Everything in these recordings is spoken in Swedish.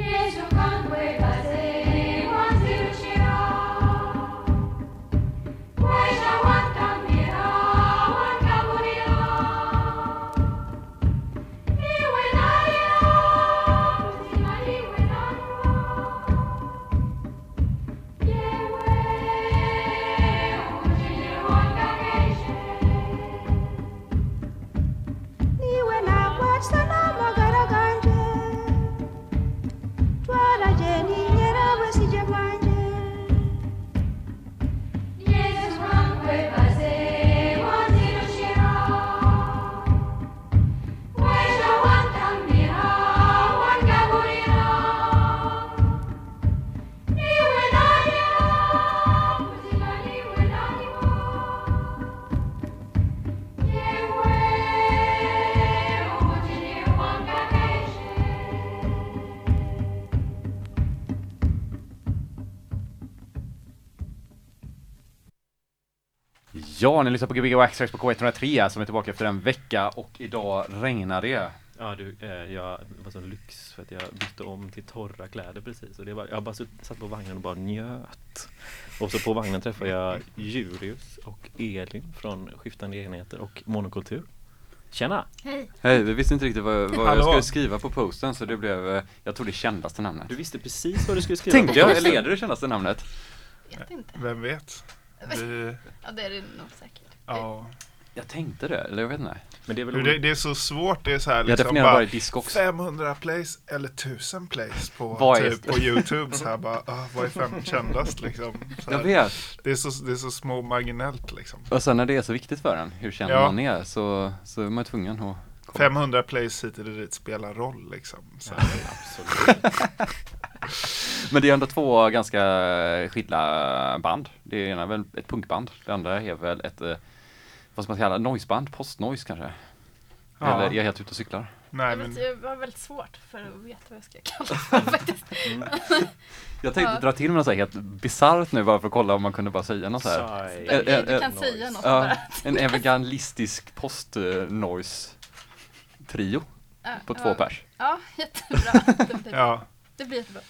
Yesu kangwe basei. Ja, ni lyssnar på Gbg Waxtrax på K103 som är tillbaka efter en vecka och idag regnar det. Ja du, eh, jag var sån lyx för att jag bytte om till torra kläder precis och det var, jag bara satt på vagnen och bara njöt. Och så på vagnen träffade jag Jurius och Elin från Skiftande enheter och Monokultur. Tjena! Hej! Hej, vi visste inte riktigt vad, vad jag skulle skriva på posten så det blev, eh, jag tog det kändaste namnet. Du visste precis vad du skulle skriva Tänkte på jag, posten. eller är det det kändaste namnet? Vet inte. Vem vet? Vi, Ja, det är det nog säkert. ja. Jag tänkte det, eller jag vet inte. Men det är väl det, det är så svårt, det är så här Jag liksom definierar bara Discogs. 500 plays eller 1000 plays på, typ, på Youtube så här bara, ah, vad är fem kändast liksom? Så Jag vet. det, är så, det är så små marginellt liksom. Och sen när det är så viktigt för en, hur känd Ja. man är, så, så är man tvungen att komma. 500 plays hit eller dit spelar roll liksom. Så Ja, absolut. Men det är ändå två ganska skilda band. Det ena är väl ett punkband, det andra är väl ett, eh, vad ska man kalla noiseband, postnoise kanske? Ja. Eller är jag helt ute och cyklar? nej jag, men, vet, jag var väldigt svårt för att veta vad jag ska kalla det faktiskt. Jag tänkte Ja. dra till med något så här helt bisarrt nu bara för att kolla om man kunde bara säga något så här. Saj. Eh, eh, Du kan noise. säga något Ja, bara. en evangelistisk post-noise-trio Ja, på ja. två pers. Ja, jättebra. Det ja. Det blir jättebra.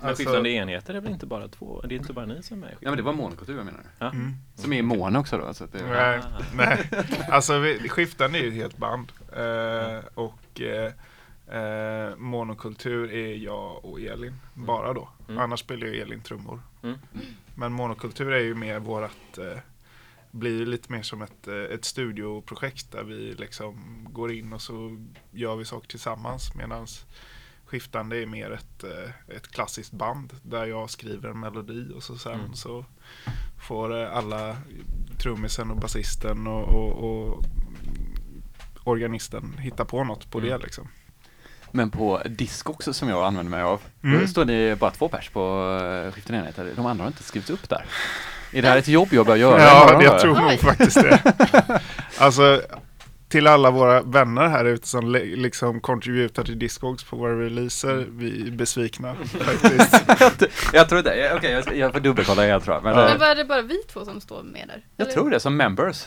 Men Alltså- Skiftande enheter är väl inte bara två? Det är inte bara ni som är Ja men det var monokultur jag menar. Ja. Mm. Som är i mono också då. Så att det, Nej, Ah. nej. Alltså vi, Skiftande är ju ett helt band. Eh, och eh, eh, monokultur är jag och Elin, bara då. Mm. Annars spelar ju Elin trummor. Mm. Men monokultur är ju mer vårat, eh, blir lite mer som ett, eh, ett studioprojekt där vi liksom går in och så gör vi saker tillsammans. Medan Skiftande är mer ett, eh, ett klassiskt band där jag skriver en melodi och så sen Mm. så får eh, alla trummisen och basisten och, och, och organisten hitta på något på det Mm. liksom. Men på Discogs som jag använder mig av, Mm. då står det bara två pers på uh, skiftande enheter. De andra har inte skrivits upp där. Är det här ett jobb jag bör göra? Ja, jag tror nog faktiskt det. alltså, till alla våra vänner här ute som liksom contributar till Discogs på våra releaser, vi är besvikna faktiskt. jag tror det. Okej, jag, ska- jag får dubbelkolla jag tror. Men, Ja. eh, Men var det bara vi två som står med där? jag Eller? tror det, som members.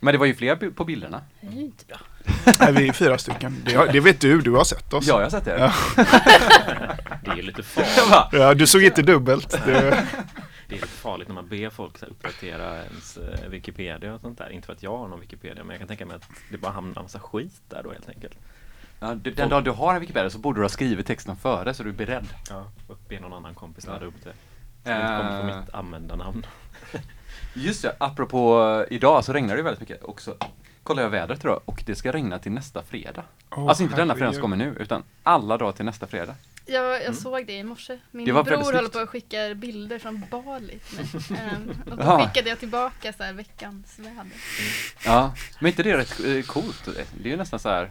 Men det var ju fler på bilderna. Det är ju inte bra. Nej, vi är fyra stycken. Det, det vet du, du har sett oss. Ja, jag har sett det. Ja. Det är ju lite farligt. Ja, du såg inte dubbelt. Det, Det är lite farligt när man ber folk så här, uppdatera ens eh, Wikipedia och sånt där. Inte för att jag har någon Wikipedia, men jag kan tänka mig att det bara hamnar en massa skit där då helt enkelt. ja, du, den dag du har en Wikipedia så borde du ha skrivit texten före så du är beredd. Ja, och be någon annan kompis ladda upp det. Så Eh. det inte kommer på mitt användarnamn. Just det, apropå eh, idag så regnar det väldigt mycket. Och så kollar jag vädret idag och det ska regna till nästa fredag. Åh, alltså inte denna fredag som kommer nu, utan alla dagar till nästa fredag. Jag, jag Mm. såg det i morse. Min Det var bror håller på att skicka bilder från Bali till mig. Ehm, och då Jaha. skickade jag tillbaka så här veckans väder. Ja, men inte det är rätt eh, coolt? Det är ju nästan så här.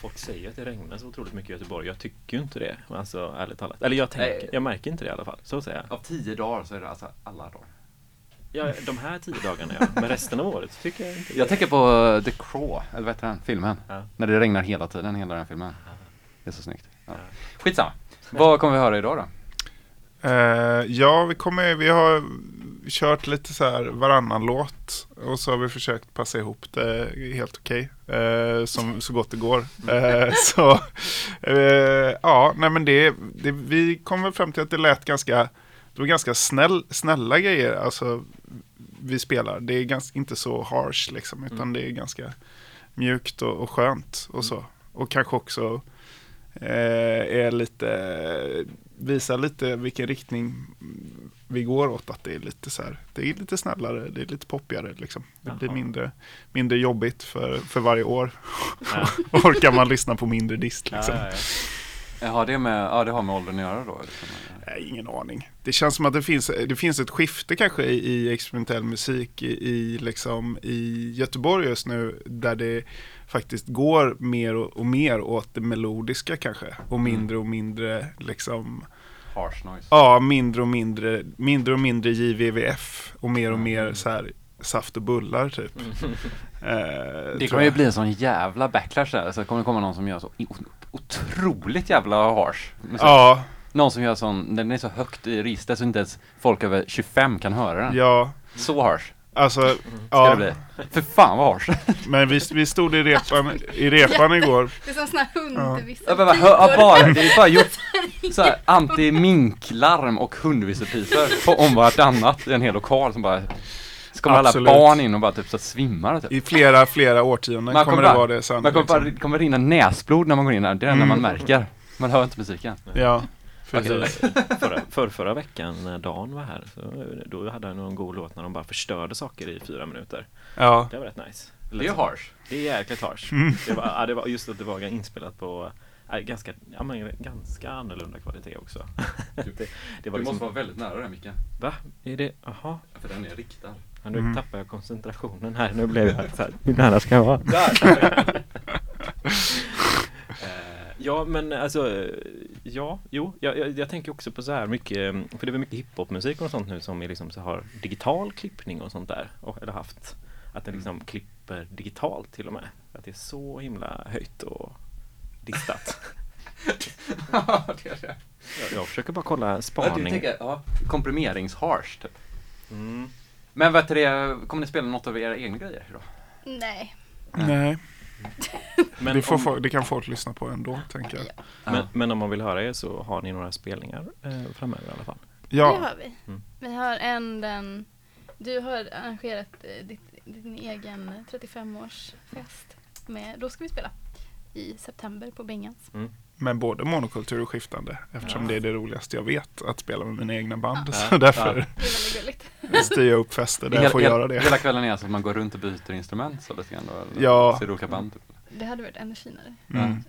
Folk säger att det regnar så otroligt mycket i Göteborg. Jag tycker ju inte det. Alltså ärligt talat. Eller jag tänker, jag märker inte det i alla fall. Så säger jag. Av tio dagar så är det alltså alla dagar. Ja, de här tio dagarna ja. Men resten av året tycker jag inte Jag tänker på eh, The Crow, eller vad heter den filmen? Ja. När det regnar hela tiden, hela den filmen. Det är så snyggt. Ja. Ja. Skitsamma. Vad kommer vi höra idag då? Eh, ja, vi kommer, vi har kört lite så här varannan låt och så har vi försökt passa ihop det helt okej. eh, som, så gott det går. Eh, så eh, ja, nej men det, det, vi kom väl fram till att det lät ganska, det var ganska snäll, snälla grejer. Alltså vi spelar. Det är ganska, inte så harsh liksom, utan det är ganska mjukt och, och skönt och så. Och kanske också eh, är lite, visar lite vilken riktning vi går åt. Att det är lite så här, det är lite snällare, det är lite poppigare liksom. Det blir Jaha. mindre, mindre jobbigt för, för varje år. Ja. Orkar man lyssna på mindre dist liksom. ja, ja. Ja, det, med, ja, det har med åldern att göra då? Nej, ingen aning. Det känns som att det finns, det finns ett skifte kanske i, i experimentell musik i, i, liksom, i Göteborg just nu där det faktiskt går mer och, och mer åt det melodiska kanske och mindre och mindre liksom Harsh noise. ja, mindre och mindre mindre och mindre JVVF och mer och mer så här saft och bullar typ. Eh, Det kommer ju bli en sån jävla backlash där, så det kommer komma någon som gör så otroligt jävla harsh musik. Ja, Någon som gör sån, den är så högt i registret så inte ens folk över 25 kan höra den. ja, Så harsh alltså ska ja, det bli. För fan vad harsh. men vi, vi stod i repan, i repan igår Det är som sån här hundvissel. Ja, bara, ja, bara, det är bara gjort så här, anti-minklarm och hundvisselpipor på om vartannat i en hel lokal som bara Så kommer alla barn in och bara typ så att svimmar typ. i flera, flera årtionden Man kommer kommer det bara- vara det sen. Man kommer bara, liksom. det kommer rinna näsblod när man går in där, det är det enda Mm. man märker. Man hör inte musiken. Ja, Alltså, förra, för, förra veckan när Dan var här, så, då hade han någon god låt när de bara förstörde saker i fyra minuter. Ja, Det var rätt nice. Det är harsh. Det är jäkligt harsh. Mm. Det var, ja, det var just att det var inspelat på ja, ganska, ja, men, ganska annorlunda kvalitet också. det, det var liksom, väldigt nära den micken. va? Är det, jaha? För den är riktad. Ja, nu Mm. tappar jag koncentrationen här. Nu blev jag så här, hur nära ska jag vara? Där! Eh, Ja men alltså, ja, jo, jag, jag, jag tänker också på så här mycket, för det är väl mycket hiphopmusik och sånt nu som är liksom så har digital klippning och sånt där, och, eller haft, att den liksom klipper digitalt till och med. Att det är så himla höjt och distat. Ja, det är det. Jag, jag försöker bara kolla Ja, du spaning. tänker, ja, komprimerings-harsh typ. Mm. Men vad heter det, kommer ni spela något av era egna grejer då? Nej. nej. Men, det, får om, folk, det kan folk lyssna på ändå, tänker jag. men, men om man vill höra er så har ni några spelningar eh, framöver i alla fall. Det Ja, har vi. Mm. Vi har en den... Du har arrangerat eh, ditt, din egen 35-årsfest. Med, då ska vi spela i september på Bengans. Men både monokultur och skiftande. Eftersom Ja. det är det roligaste jag vet, att spela med mina egna band. Ja. Så därför gulligt. styr jag upp fester där jag får göra det. Hela kvällen är alltså att man går runt och byter instrument så lite grann då? Eller Ja. Ser olika band? Det hade varit ännu finare. Mm,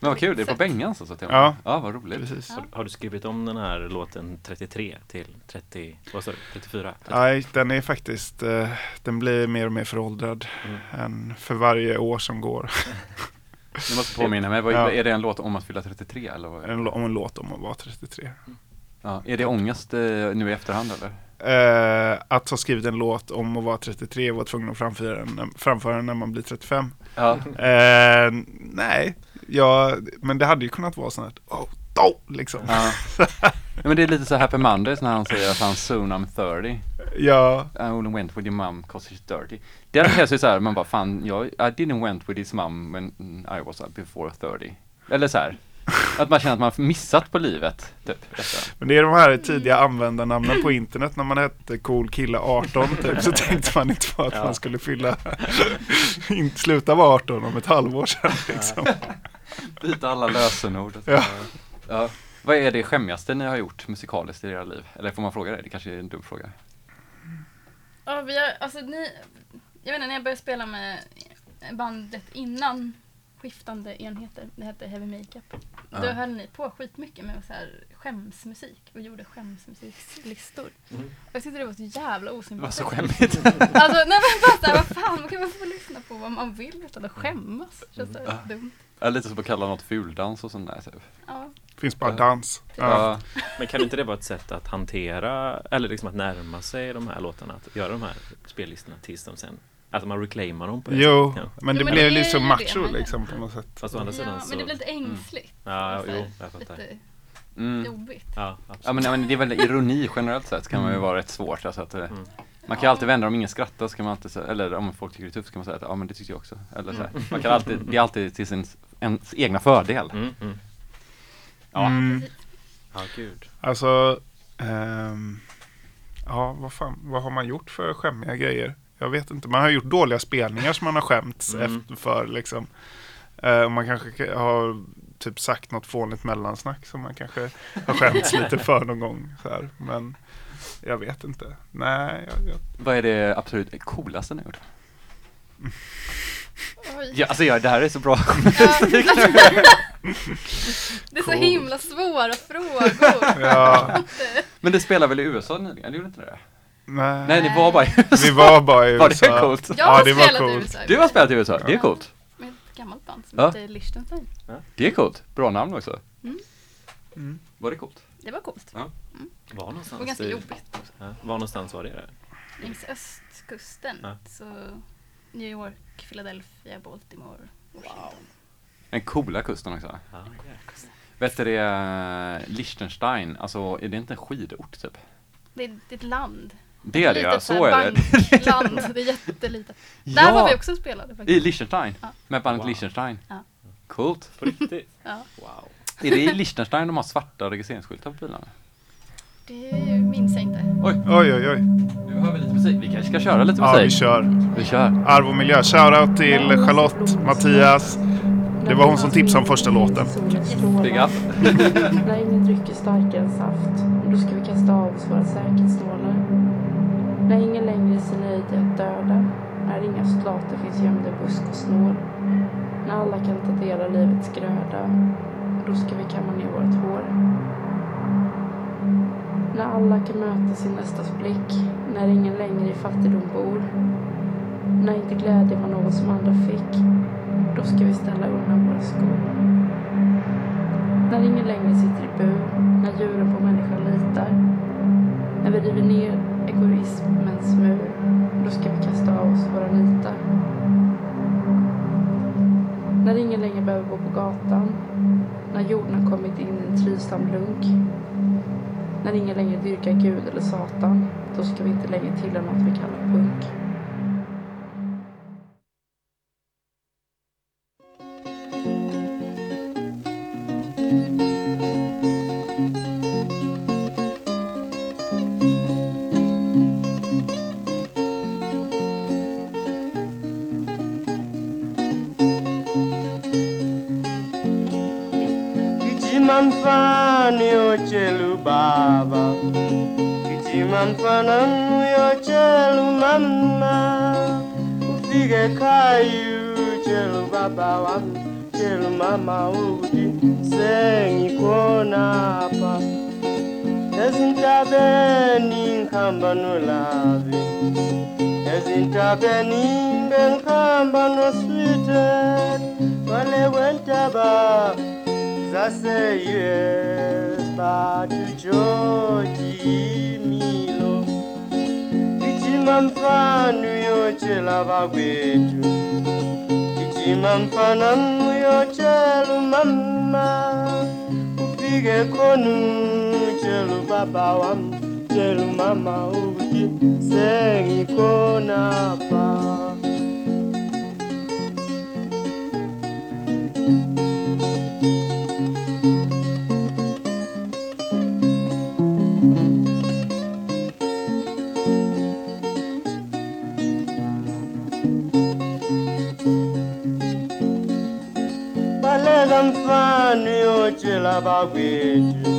Men vad kul, det är på. Bengans alltså? Ja. ja, vad roligt. precis. Ja. Har du skrivit om den här låten 33 till 30, vad sa du, 34? Nej, den är faktiskt, eh, den blir mer och mer föråldrad Mm. än för varje år som går. Du måste påminna mig, vad, Ja. är det en låt om att fylla 33 eller? Vad? En, om en låt om att vara 33. Ja. Är det ångest eh, nu i efterhand eller? Eh, att ha skrivit en låt om att vara 33 och vara tvungen att framföra den, framföra den när man blir 35. Ja. Eh, nej, ja, men det hade ju kunnat vara sånt här, oh, då, liksom. ja. Men det är lite så Happy Mondays när han säger att han soon I'm 30. Ja, I only went with your mom cause she's dirty. Det är helt så här, man bara fan, jag, I didn't went with his mom when I was before 30. Eller så här. Att man känner att man missat på livet, typ. Men det är de här tidiga användarnamnen på internet när man hette cool kille 18 typ, så tänkte man inte på att Ja. man skulle fylla, inte sluta vara 18 om ett halvår sedan liksom. Byta alla lösenord. Ja. Ja. Vad är det skämmigaste ni har gjort musikaliskt i era liv? Eller får man fråga det? Det kanske är en dum fråga. Ja, vi har, alltså ni... Jag vet inte, när jag började spela med bandet innan skiftande enheter, det hette Heavy Makeup. Då Ja. höll ni på skitmycket med så här skämsmusik och gjorde skämsmusiklistor. Mm. Jag tyckte det var så jävla Det var osympatiskt. så skämmigt. Alltså, nej men bara såhär, vad fan, man kan väl få lyssna på vad man vill utan att skämmas. Känns så Ja. här dumt. Ja, lite som att kalla något fuldans och sånt där. Typ. Ja. Finns bara Ja. dans. Ja. Ja. Men kan inte det vara ett sätt att hantera, eller liksom att närma sig de här låtarna, att göra de här spellistorna tills de sen, att man reclaimar dem på det Jo, kanske? men det Jo, blir det lite är så det macho gör. liksom på något sätt. Fast å andra sidan ja, så... men det blir lite ängsligt. Ja, Så här, jo, jag fattar. lite, Mm. jobbigt. Ja, absolut. Ja men, ja, men det är väl ironi generellt sett kan man ju vara rätt svårt alltså att, eh, Man kan ju alltid vända om ingen skrattar så kan man alltid säga, eller om folk tycker det är tufft så kan man säga att ja men det tyckte jag också. Eller så här. Man kan alltid, det är alltid till sin ens egna fördel. Mm, mm. Ja. Mm. Ja, gud. Alltså, ehm, ja vad fan, vad har man gjort för skämmiga grejer? Jag vet inte, man har gjort dåliga spelningar som man har skämts Mm. efter för liksom. Och man kanske har typ sagt något fånigt mellansnack som man kanske har skämts lite för någon gång. Så här. Men jag vet inte. Nej, jag, jag, Vad är det absolut coolaste ni har gjort? Oj. Ja, alltså ja, det här är så bra. Det är så Cool. himla svåra frågor. ja, Men det spelar väl i USA nyligen? Gjorde inte det? nej. Nej, ni var bara i USA. Vi var bara i Var USA. det coolt? Jag har Ja, det var spelat i coolt. USA. Du har spelat i USA, det är coolt. Med ett gammalt band som Ja. heter Liechtenstein. Det är coolt. Bra namn också. Mm. Var det coolt? Det var coolt. Var Det någonstans? var ganska jobbigt. Ja, var någonstans var det? där? Längs östkusten. Ja. Så New York, Philadelphia, Baltimore, Washington. Den coola kusten också. Ja. Vet du det, eh, Liechtenstein, alltså är det inte en skidort typ? Det är, det är ett land. Det är det ja, så är det. bankland. Det är jättelitet. Där var vi också spelade I faktiskt. Liechtenstein? Ja. Med bandet Wow. Liechtenstein? Ja. Coolt. På riktigt? Ja. Wow. Är det i Liechtenstein de har svarta registreringsskyltar på bilarna? Det minns jag inte. Oj, Oj, oj, oj. Nu hör vi lite musik. Vi kanske ska köra lite Ja, vi musik? kör. vi kör. Arv och miljö. Shoutout till Charlotte, Mattias. Det var hon som tipsade om första låten. Big up. När ingen drycker starkare än saft, då ska vi kasta av oss våra säkerhetsnålar. När ingen längre är sig nöjd är att döda, när inga soldater finns gömda i busk och snår. När alla kan ta del av livets gröda, då ska vi kamma ner vårt hår. När alla kan möta sin nästas blick, när ingen längre i fattigdom bor. När inte glädje var något som andra fick, då ska vi ställa undan våra skor. När ingen längre sitter i bur, när djuren på människan litar. När vi river ner egoismens mur, då ska vi kasta av oss våra nitar. När ingen längre behöver gå på gatan, när jorden har kommit in i en trivsam lunk. När ingen längre dyrkar Gud eller Satan, då ska vi inte längre tillhöra något vi kallar punk. mama udi sengikona apa ezintabeni ngikhamba nolabi ezintabeni bengikhamba nosweeted wale wentaba zase-us batujoji imilo itima mfana uyotshela bakwethu mampanam yo chelu mama upige konu chelu baba wam chelu mama ugi sengi konapa Elegantan yo chela bagwetu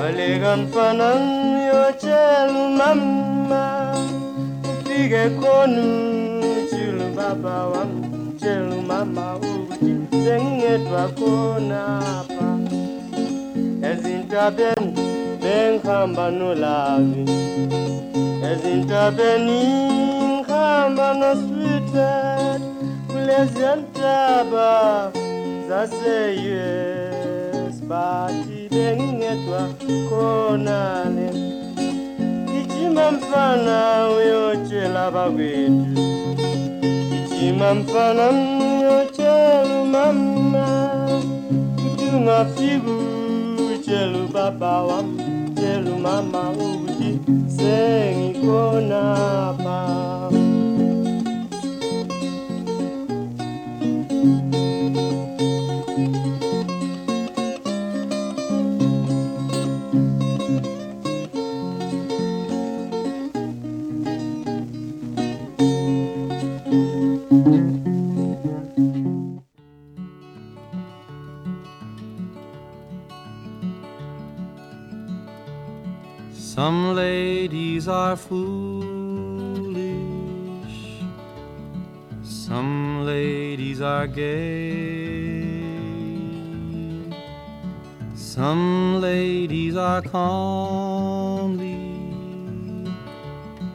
Elegantan yo chelu mama Pige konu chelu baba wam chelu mama uji Senge twa kona pa Ezinta ben ben kamba no lavi Ezinta benin kamba no sweetheart Kulezi antaba Kulezi antaba zaseyeuse bati dengetwa konane. Kichima mfana uyochela bakwetu kichima mfana uyochelu mama kutunga figu chelu baba wam chelu mama ukuti sengikona pam ladies are foolish, some ladies are gay, some ladies are comely,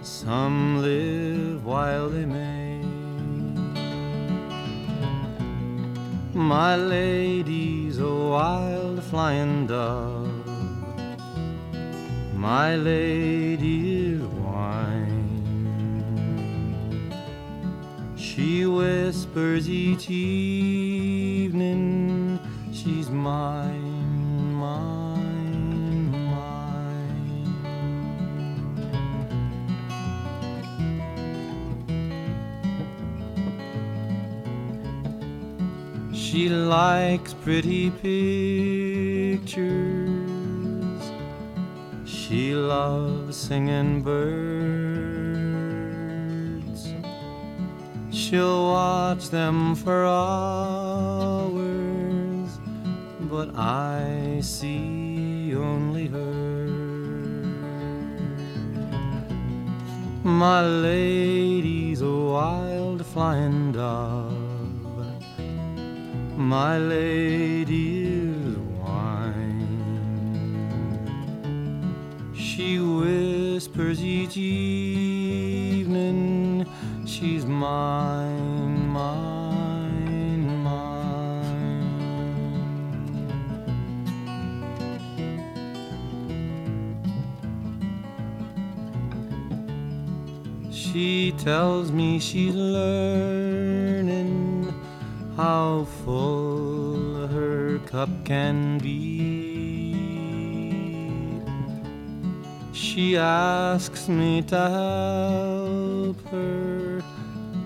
some live while they may. My lady's a oh, wild flying dove. My lady is wine. She whispers each evening, she's mine, mine, mine. She likes pretty pictures. She loves singing birds. She'll watch them for hours, but I see only her. My lady's a wild flying dove. My lady She whispers each evening, she's mine, mine, mine. She tells me she's learning how full her cup can be. She asks me to help her,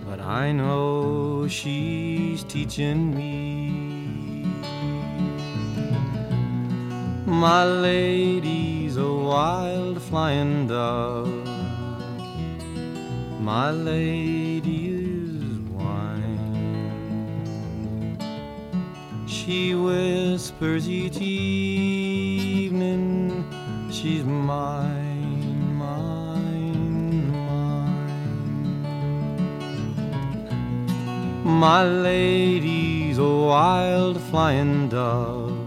but I know she's teaching me. My lady's a wild flying dove. My lady is wine. She whispers each evening, she's mine, My lady's a wild flying dove.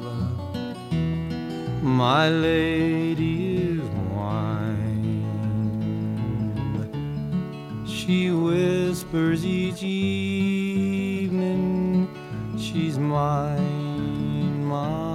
My lady is. She whispers each evening, she's mine, mine,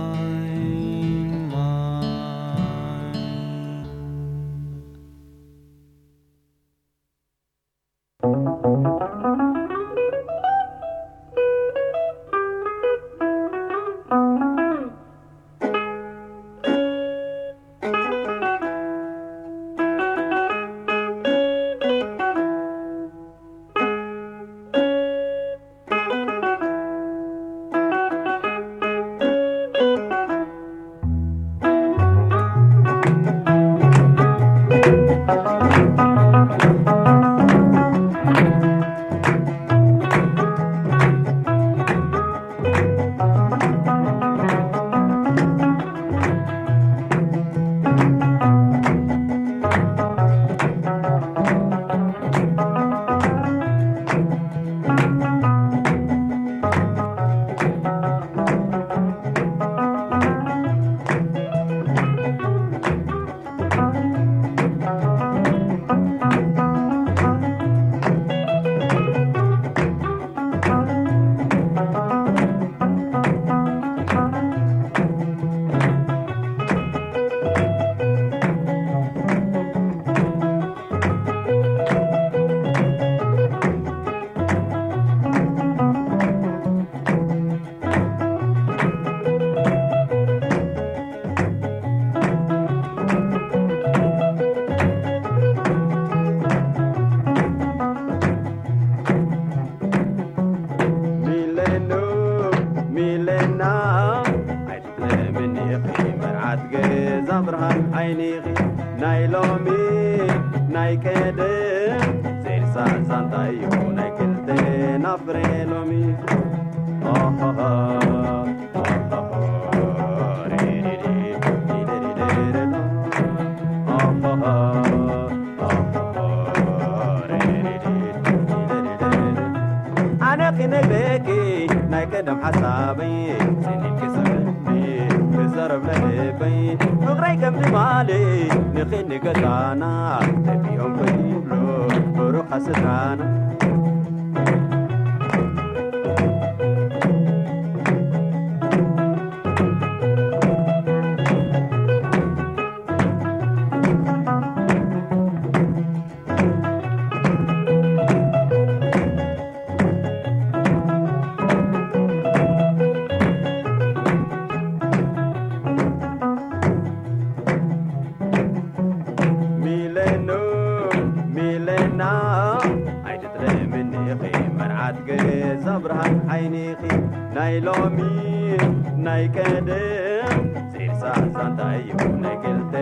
አይቀድም ሲርሳ ሳንታዩ ነግልቴ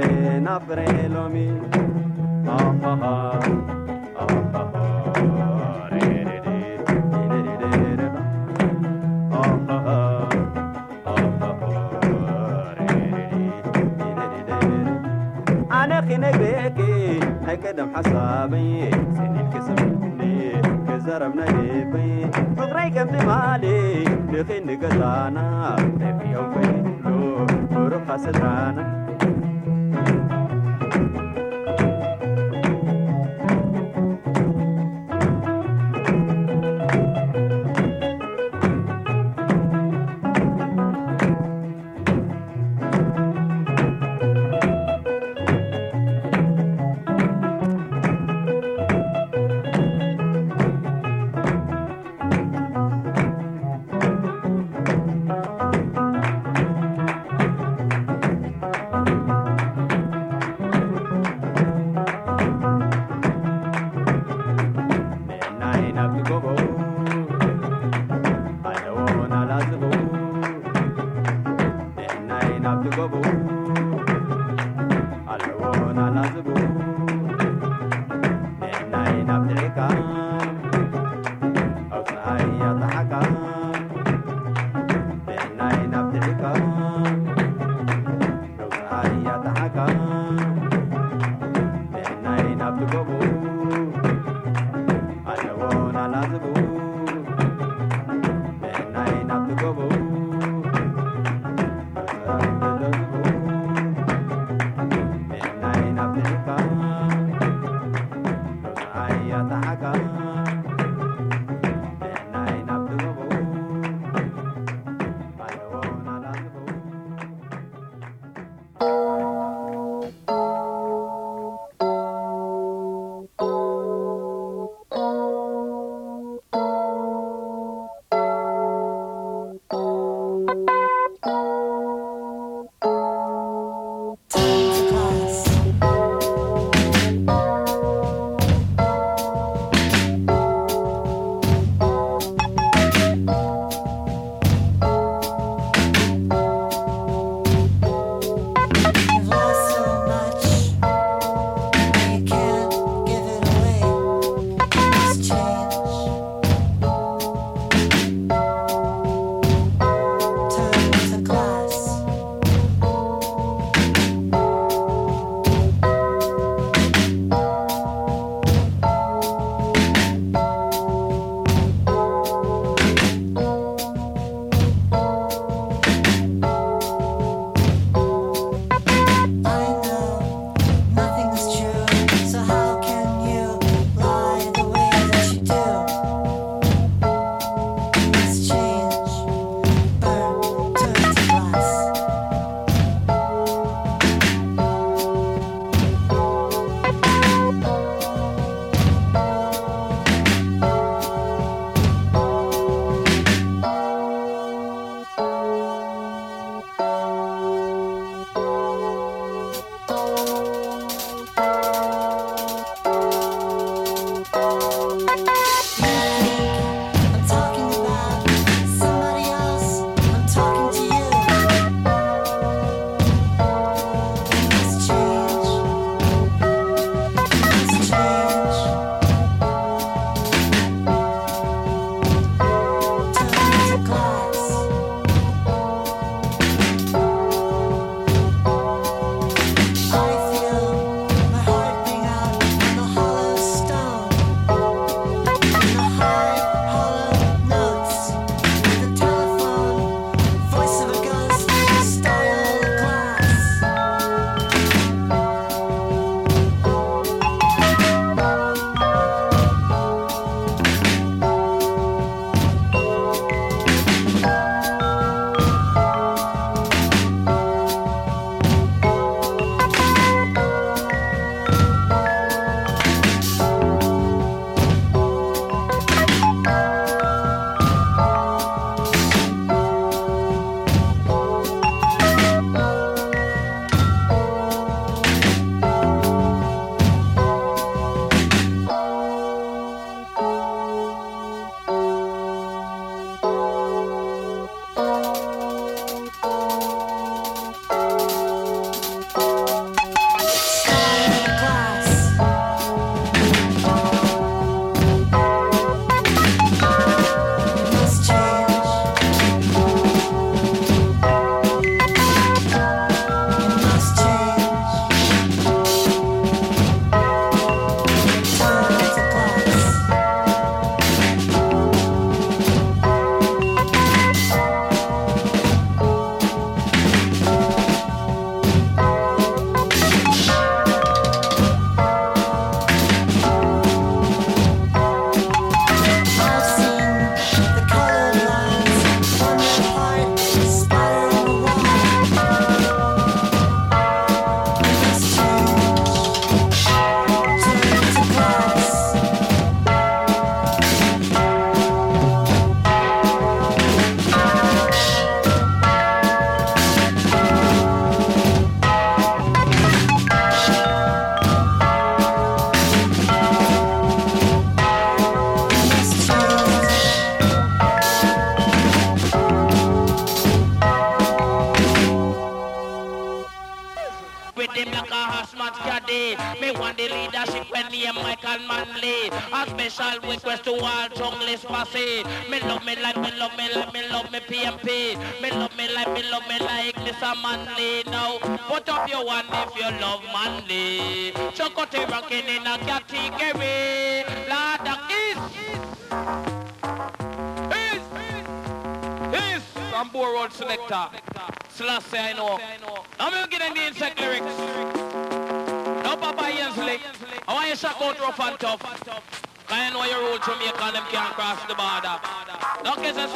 ናፍሬ ሎሚ أنا خي نقريكي هكذا محصابي سنين كسبت زرمنا يبي فقري كم مالي لخين قطانا في يوم في لو ورقة سترانا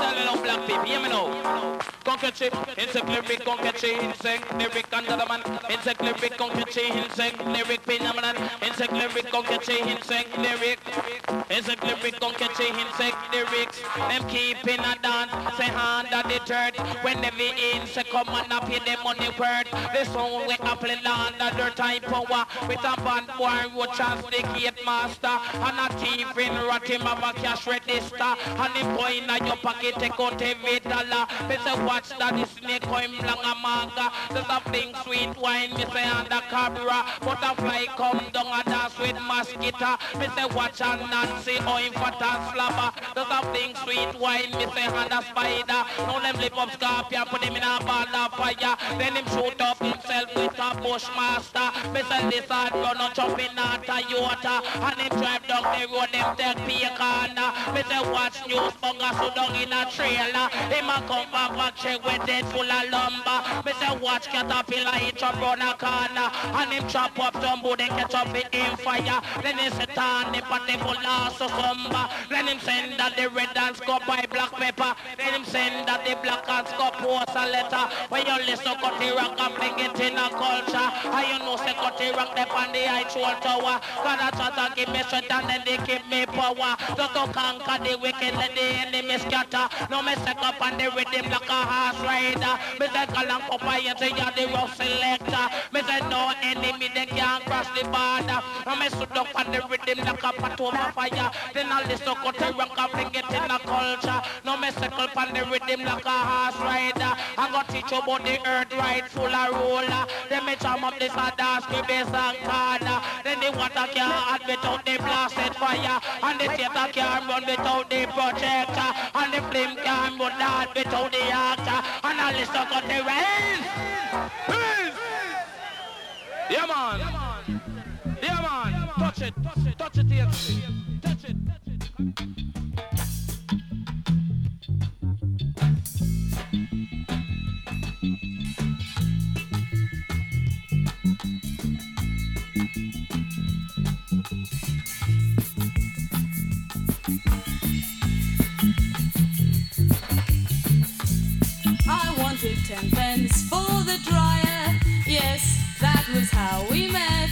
tell me no black people, hear me now. Concretely, insect lyric, concretely, insect lyric, another man. Insect lyric, concretely, insect lyric phenomenon, insect lyric, conkechi, insect lyric, insect lyric, conkechi, insect lyrics. Them keeping a dance, say under the dirt. When every insect come and up pay them worth. The sound we appling under their time power. With a band boy, the gate master. And a thief in rat him have a cash register. And the boy in your pocket take out every dollar. Say watch that the snake come long a manga. There's a bling sweet wine, me say under cabra. Butterfly come down a dance with mosquito. Me say watch and Nancy, oh in fat and slapper. There's a bling sweet wine, me say under spider. Now them lip up scorpion, put him in a ball of fire. Then him shoot up himself with a bushmaster. Me say this hard run on jumping out Toyota. And him drive down the road, them take corner. Me say watch news bunga so down in a trailer. Him a come back back check with dead full of lumber. Me say watch caterpillar hit up round a corner. And him chop up tumble, then catch up it in fire. Then he sit on the party full of succumber. Then him send that the red and scope by black pepper. Then him send that the black and scope post a letter. When you listen cut the rock and bring it in a culture. And you know say cut the rock up on the troll tower. God a try to give me strength and then they give me power. Just to conquer the wicked let the enemy scatter. No me set up on the rhythm like a horse rider. Me say call and Popeye say you're the rough selector. Me say no enemy they can't cross the border. And me stood up on the rhythm like a pot over fire. Then all this cut the rock and bring it in a culture. No me circle on the rhythm like a horse rider. I got teach you about the earth right full of roller. Then me jam up this a dance with bass and corner. Then the water can't add without the blasted fire. And the theater can't run without the projector. And the flame can't run out without the actor. And all this got the rain. Yeah man. Yeah for the dryer. Yes, that was how we met.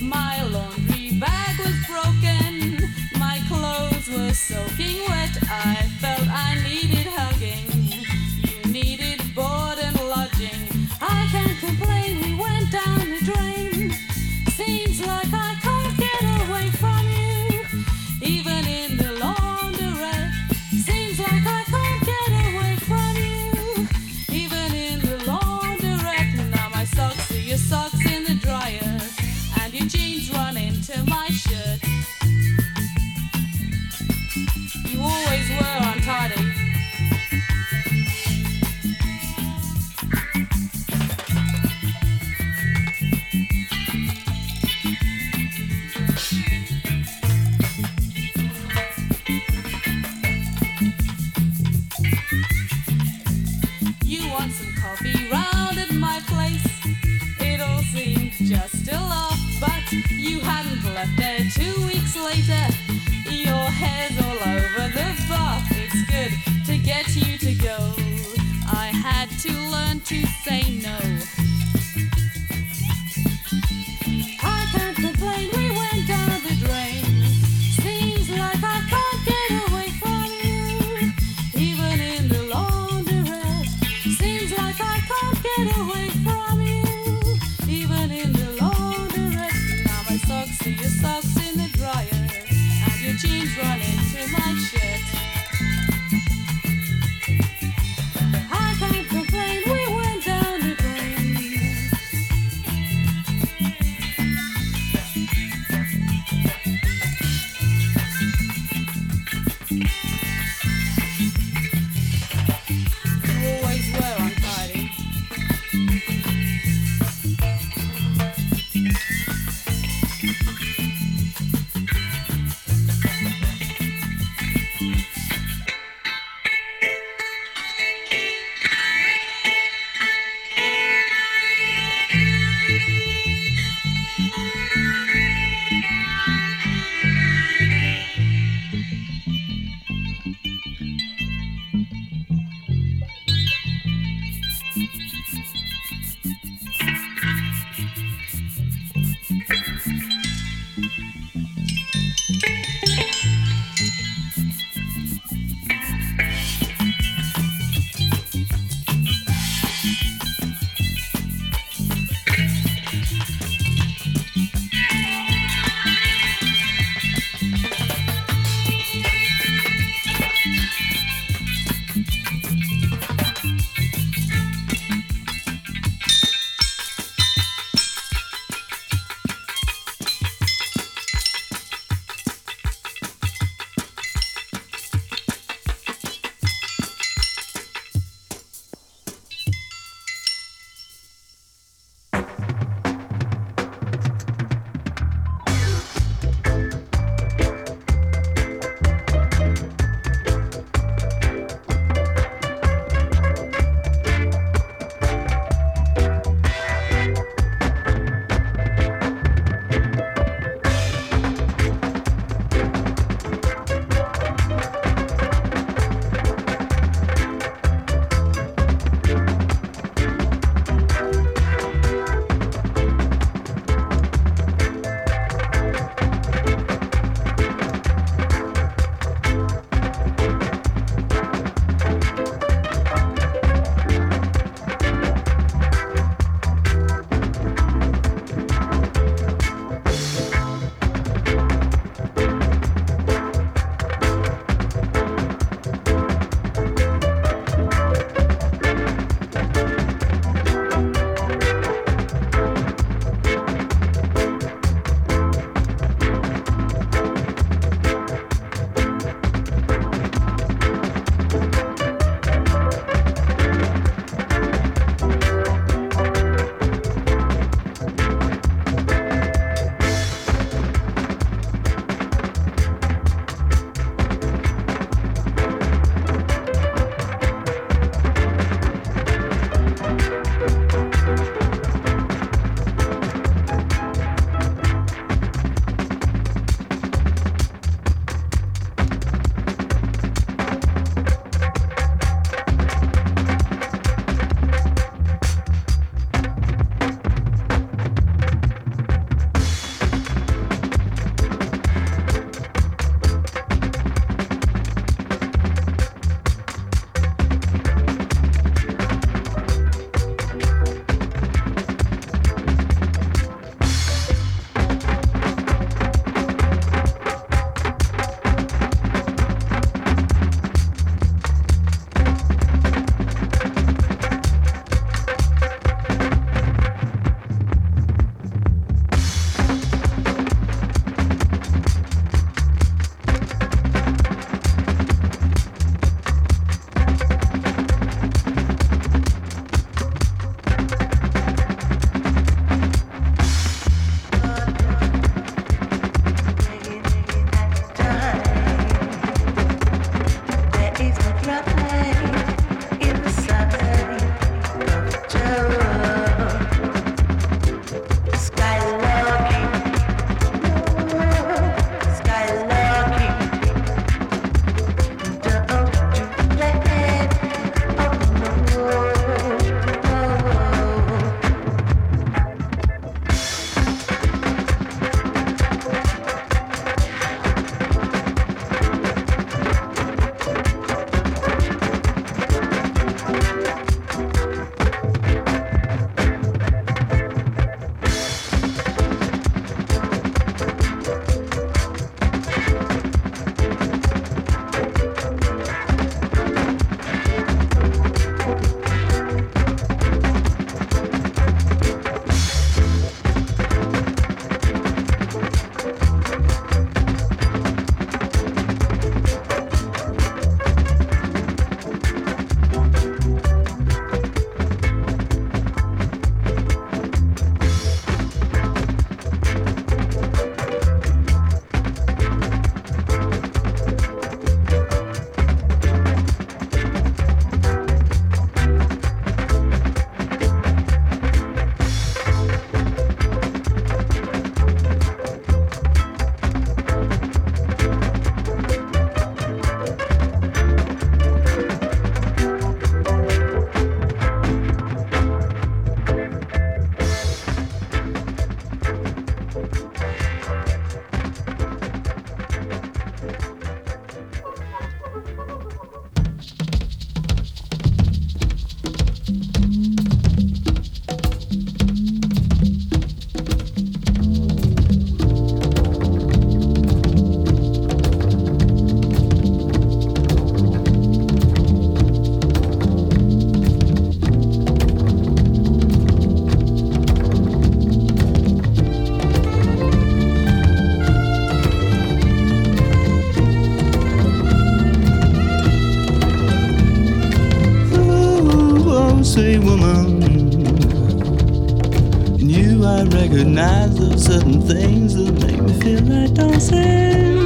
My laundry were soaking wet. I felt I needed Your hair's all over the. It's good to get you to go. I had to learn to I recognize those certain things that make me feel like dancing.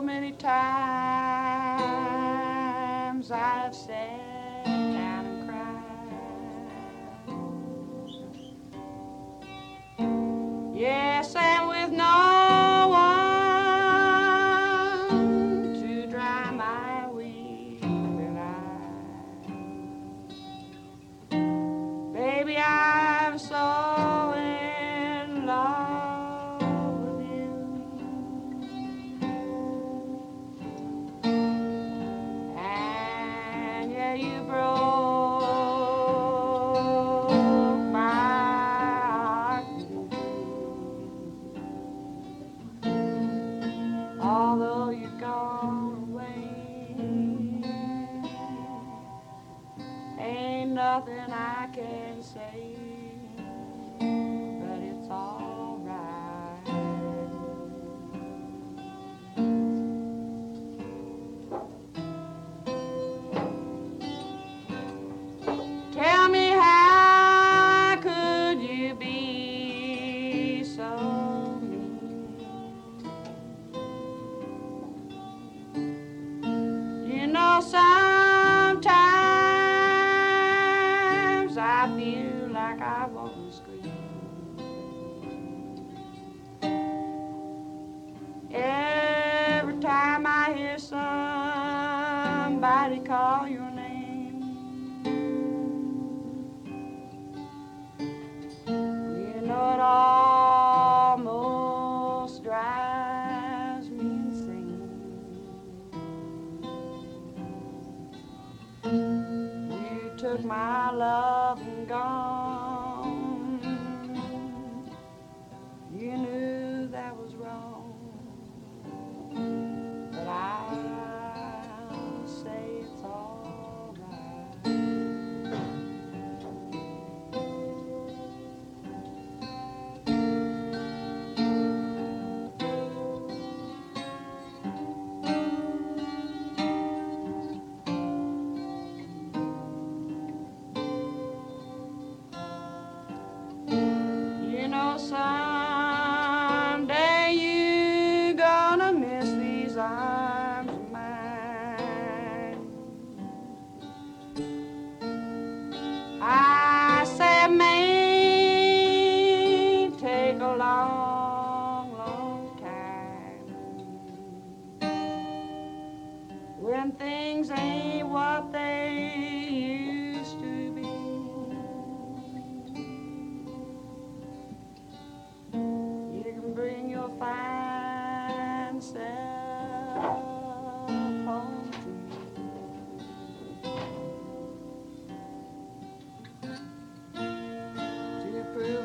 many times.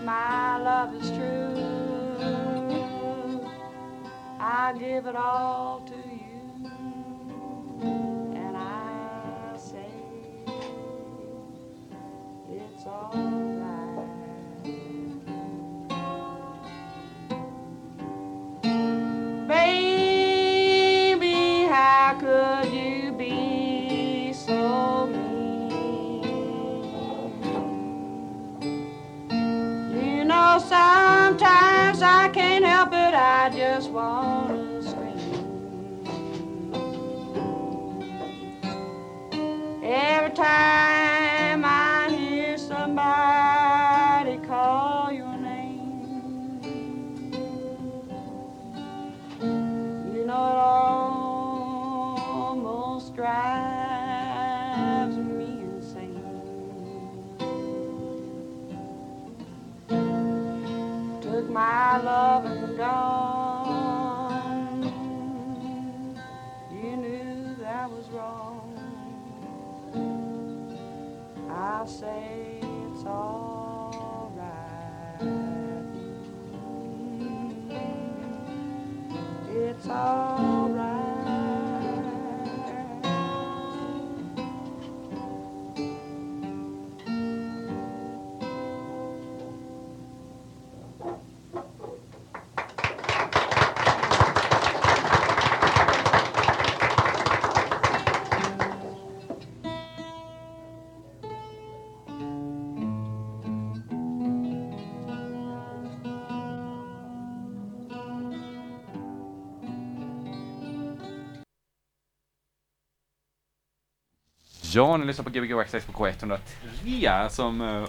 my love is true. I give it all to you, and I say it's all. Ja, ni lyssnar på Gbg Waxxax på K103 som eh,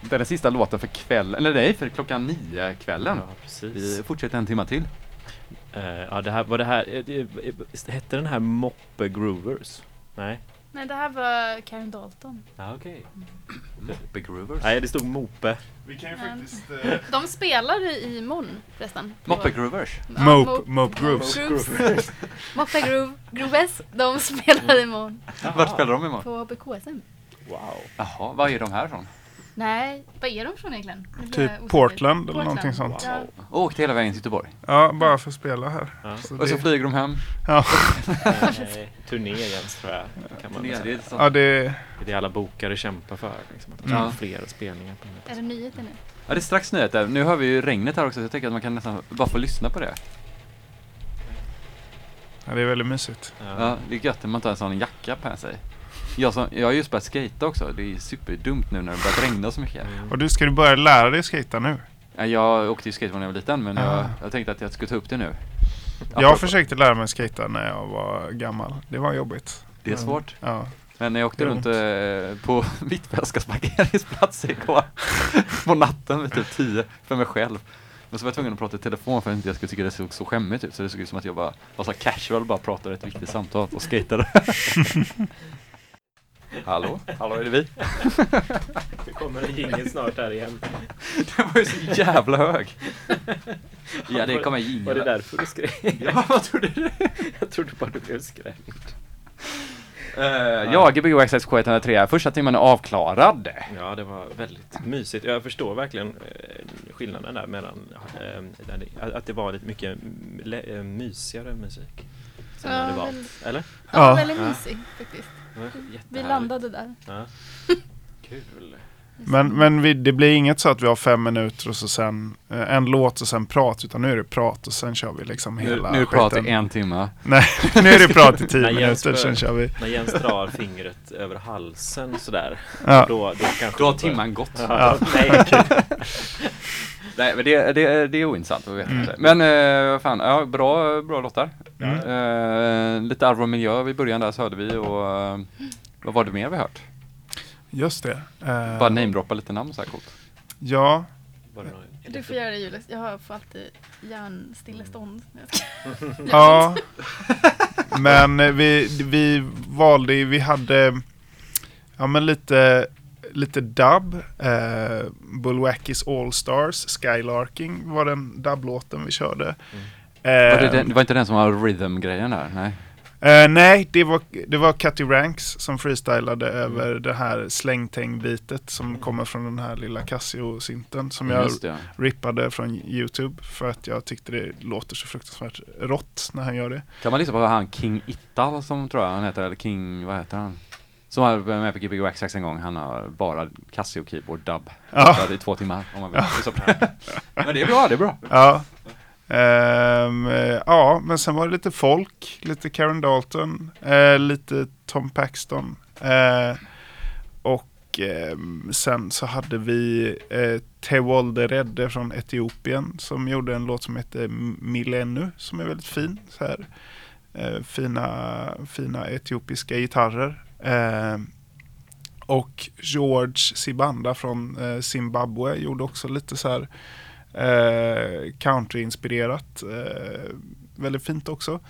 det är den sista låten för kvällen, eller nej, för klockan nio kvällen. Ja, precis. Vi fortsätter en timme till. Eh, ja, det här var det här, eh, hette den här Moppe Groovers? Nej? Nej, det här var Karen Dalton. Ja, okej. Moppe Groovers. Nej, det stod Mope. Vi kan ju Mm. faktiskt... Eh, De spelar i Mon förresten. Moppe Groovers. Ja, Mope, Mope- Mope Grooves. Grooves. Groove, Grooves. De spelar i Mon Vart spelar de imorgon? på BKSM. Wow. Jaha, var är de härifrån? Nej, vad är de från egentligen? Nu blir Typ osäker. Portland eller någonting sånt. Ja. Åkte hela vägen till Göteborg. Ja, bara för att spela här. Ja. Så Och så det, flyger de hem. ja. Nej, turné Jens tror jag. Kan man Det väl är säga. det så- ja, det... Det är det alla bokare kämpar för. Liksom, att de ska Ja. ha fler spelningar på Är det. nyheter nu? Ja, det är strax nyheter. Nu hör vi ju regnet här också, så jag tänker att man kan nästan bara få lyssna på det. Ja, det är väldigt mysigt. Ja, det är gött när man har en sån jacka på sig. Jag, som, jag har just börjat skata också. Det är superdumt nu när det börjat regna så mycket. Och du, ska du börja lära dig skata nu? Ja, Jag åkte ju skate när jag var liten, men jag, Ah. jag tänkte att jag skulle ta upp det nu. Jag Apropå- försökte lära mig skata när jag var gammal. Det var jobbigt. Det är svårt. Ja. Men när jag åkte runt eh, på Hvitfeldtskas parkeringsplats igår på natten vid typ 10 för mig själv. Men så var jag tvungen att prata i telefon för att inte jag skulle tycka det såg så skämmigt ut. Så det såg ut som att jag bara var så casual bara pratade ett viktigt samtal och skatade. Hallå? Hallå, är det vi? Det kommer en jingel snart här igen. Den var ju så jävla hög. Ja, det kommer jingel. Var det därför du skrev? Ja, vad trodde du? Jag trodde bara du blev skrämd. Uh, ja, Gbg Access K103. Första timmen är avklarad. Ja, det var väldigt mysigt. Jag förstår verkligen eh, skillnaden där mellan eh, där det, att det var lite mycket eh, mysigare musik. Sen Ja, det var, väldigt- eller? Ja, Ja. väldigt mysig faktiskt. Det var Vi landade där. Ja. Kul. Men, men vi, det blir inget så att vi har fem minuter och så sen eh, en låt och sen prat. Utan nu är det prat och sen kör vi liksom Nu, hela nu pratar skiten. en timme. Nej, nu är det prat i tio minuter, bör- sen kör vi. När Jens drar fingret över halsen sådär. Ja. Då, då kanske Då har det timman gått. Ja, nej, okej. Nej, men det, det, det är ointressant att veta. Mm. Men eh, vad fan, ja, bra, bra låtar. Mm. Eh, lite Arv och miljö i början där så hörde vi och eh, vad var det mer vi hört? Just det. Eh, Bara namedroppa lite namn så här coolt. Ja, Du får göra det Julius. Jag har får alltid hjärnstillestånd. ja. Men eh, vi, vi valde, vi hade ja, men lite, lite dub. Eh, Bullwackis All Stars, Skylarking var den dub-låten vi körde. Var det, Eh, den, det var inte den som var rhythm-grejen där? Nej. Eh, nej, det var, det var Cutty Ranks som freestylade över det här slängtäng-bitet som kommer från den här lilla Casio-synten som jag det. rippade från YouTube för att jag tyckte det låter så fruktansvärt rått när han gör det. Kan man lyssna på han King Ittal som tror jag han heter, eller King, vad heter han? Som var med på Gbg Waxxax en gång, han har bara Casio keyboard dub. Ja. Är två timmar om man vill det. Men det är bra, det är bra. Ja. Um, ja, men sen var det lite folk, lite Karen Dalton, uh, lite Tom Paxton. Uh, och um, sen så hade vi uh, Tewolde Redde från Etiopien som gjorde en låt som heter Millennu som är väldigt fin. Så här. Uh, fina, fina etiopiska gitarrer. Ehm, och George Sibanda från Zimbabwe gjorde också lite så här eh, country-inspirerat. Eh, väldigt fint också.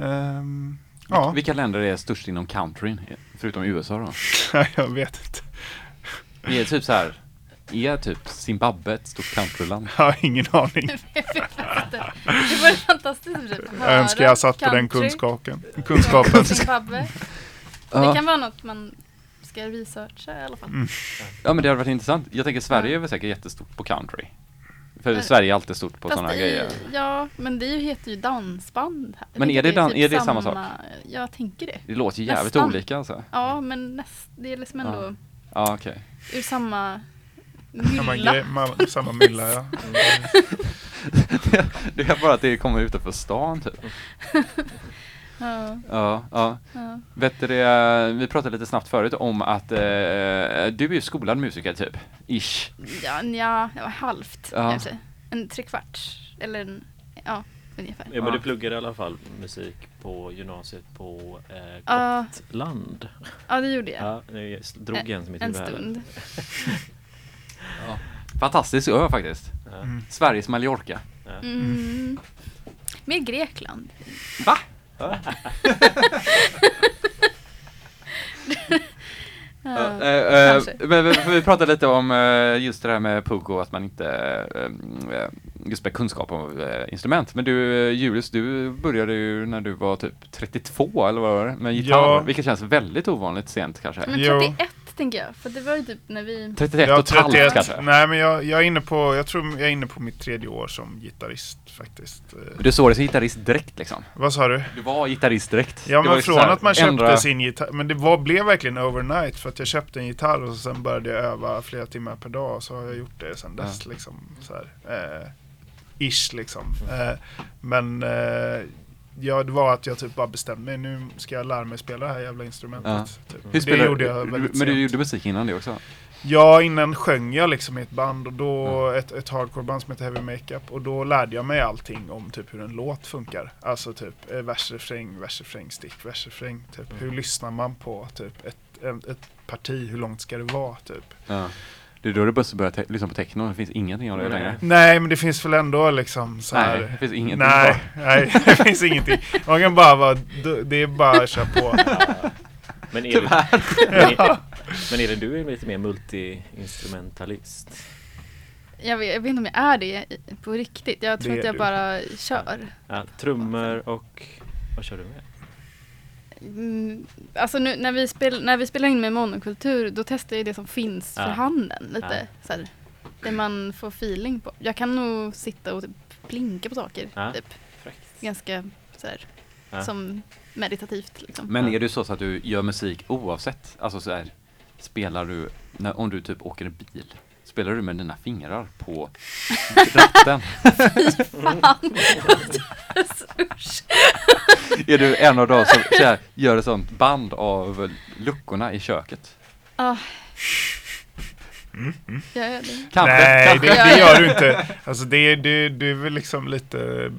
Ehm, ja, Vilka länder är störst inom countryn? Förutom USA då? jag vet inte. Är typ så här, är typ Zimbabwe ett stort countryland? Jag har ingen aning. det var fantastiskt att Jag önskar jag satt på den kunskapen. kunskapen. Zimbabwe. Det kan vara något man ska researcha i alla fall. Mm. Ja men det hade varit intressant. Jag tänker Sverige är väl säkert jättestort på country. För Men- Sverige är alltid stort på sådana grejer. Ja, men det heter ju dansband. här. Men är det tycker dan- är det typ samma sak? Jag tänker det. Det låter ju jävligt Nästan. olika alltså. Ja, men näst, det är liksom ändå Ja. Ja okej. ur samma Samma, mylla. grej, ma- samma mylla ja. det är bara att det kommer utanför stan typ. Ja, Ja, ja. ja. Vet du det, vi pratade lite snabbt förut om att eh, du är ju skolad musiker typ. Ish. Ja, nja, halvt Ja. kanske. En trekvarts. Eller en, ja, ungefär. Ja, men Ja. du pluggade i alla fall musik på gymnasiet på eh, Ja. Gotland. Ja, det gjorde jag. Ja, jag drog En- som en stund. Fantastisk ö faktiskt. Ja. Mm. Sveriges Mallorca. Ja. Mm. Mer Grekland. Va? Ja, eh, eh, men vi, vi pratade lite om eh, just det här med PUG och att man inte, eh, eh, just med kunskap om eh, instrument. Men du Julius, du började ju när du var typ 32 eller vad var det? Med gitarr, Ja. vilket känns väldigt ovanligt sent kanske. Men Jo. 31 tänker jag, för det var ju typ när vi... 31 Jag och ett halvt 31. kanske. Nej men jag, jag är inne på, jag tror jag är inne på mitt tredje år som gitarrist faktiskt. Du såg dig som gitarrist direkt liksom. Vad sa du? Du var gitarrist direkt. Ja men från att man köpte ändra- sin gitarr, men det var, blev verkligen overnight för att jag köpte en gitarr och sen började jag öva flera timmar per dag och så har jag gjort det sen dess liksom. Så här, eh, ish liksom. Eh, men eh, ja, det var att jag typ bara bestämde mig, nu ska jag lära mig spela det här jävla instrumentet. Ja. Typ. Hur det spelar, gjorde jag du- väldigt Men du sent. gjorde musik innan det också? Ja, innan sjöng jag liksom i ett band och då ett, ett hardcoreband som heter Heavy Makeup och då lärde jag mig allting om typ hur en låt funkar. Alltså typ eh, vers, refräng, vers, refräng, stick, vers, refräng. Typ. Hur lyssnar man på typ ett, ett, ett parti, hur långt ska det vara typ. Ja. Det är då du började börja te- lyssna på techno, det finns ingenting av det längre. Nej, men det finns väl ändå liksom så här. Nej, det finns ingenting Nej, kvar. nej, det finns ingenting. Man kan bara vara, det är bara att köra på. Men är, det, men, är, men är det du är lite mer multi-instrumentalist? Jag vet, jag vet inte om jag är det på riktigt. Jag tror Det att jag du. bara kör. Ja, trummor och vad kör du med? Mm, alltså nu när vi, spel, när vi spelar in med monokultur då testar jag det som finns Ja. för handen. Lite Ja. så här, det man får feeling på. Jag kan nog sitta och typ plinka på saker. Ja. Typ. Ganska så här, Ja. som meditativt liksom. Men är du så, så att du gör musik oavsett? Alltså så här, spelar du, när, om du typ åker en bil, spelar du med dina fingrar på ratten? Fan! Usch. är du en av dem som så här, gör ett sånt band av luckorna i köket? Ah. Jag gör det. Kanske, Nej, kanske. det, det gör du inte. Alltså det, det, det är väl liksom lite,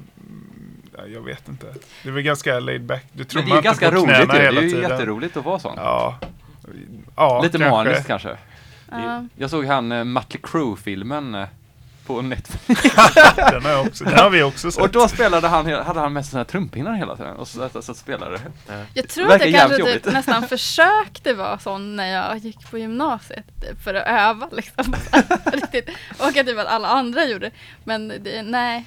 ja, jag vet inte. Det är väl ganska laid back. Du Men trummar det är ju inte ganska på roligt knäna. Det är hela ju tiden. jätteroligt att vara sån. Ja. ja Lite maniskt kanske. Ja. Jag såg han uh, Mötley Crüe-filmen eh, på Netflix. Den har, också, den har vi också sett. Och då spelade han, hade han med såna här trumpinnar hela tiden och så, så, så spelade Jag tror att jag kanske jobbigt. typ nästan försökte vara sån när jag gick på gymnasiet typ, för att öva liksom. Riktigt. Och att typ att alla andra gjorde. Men det, nej.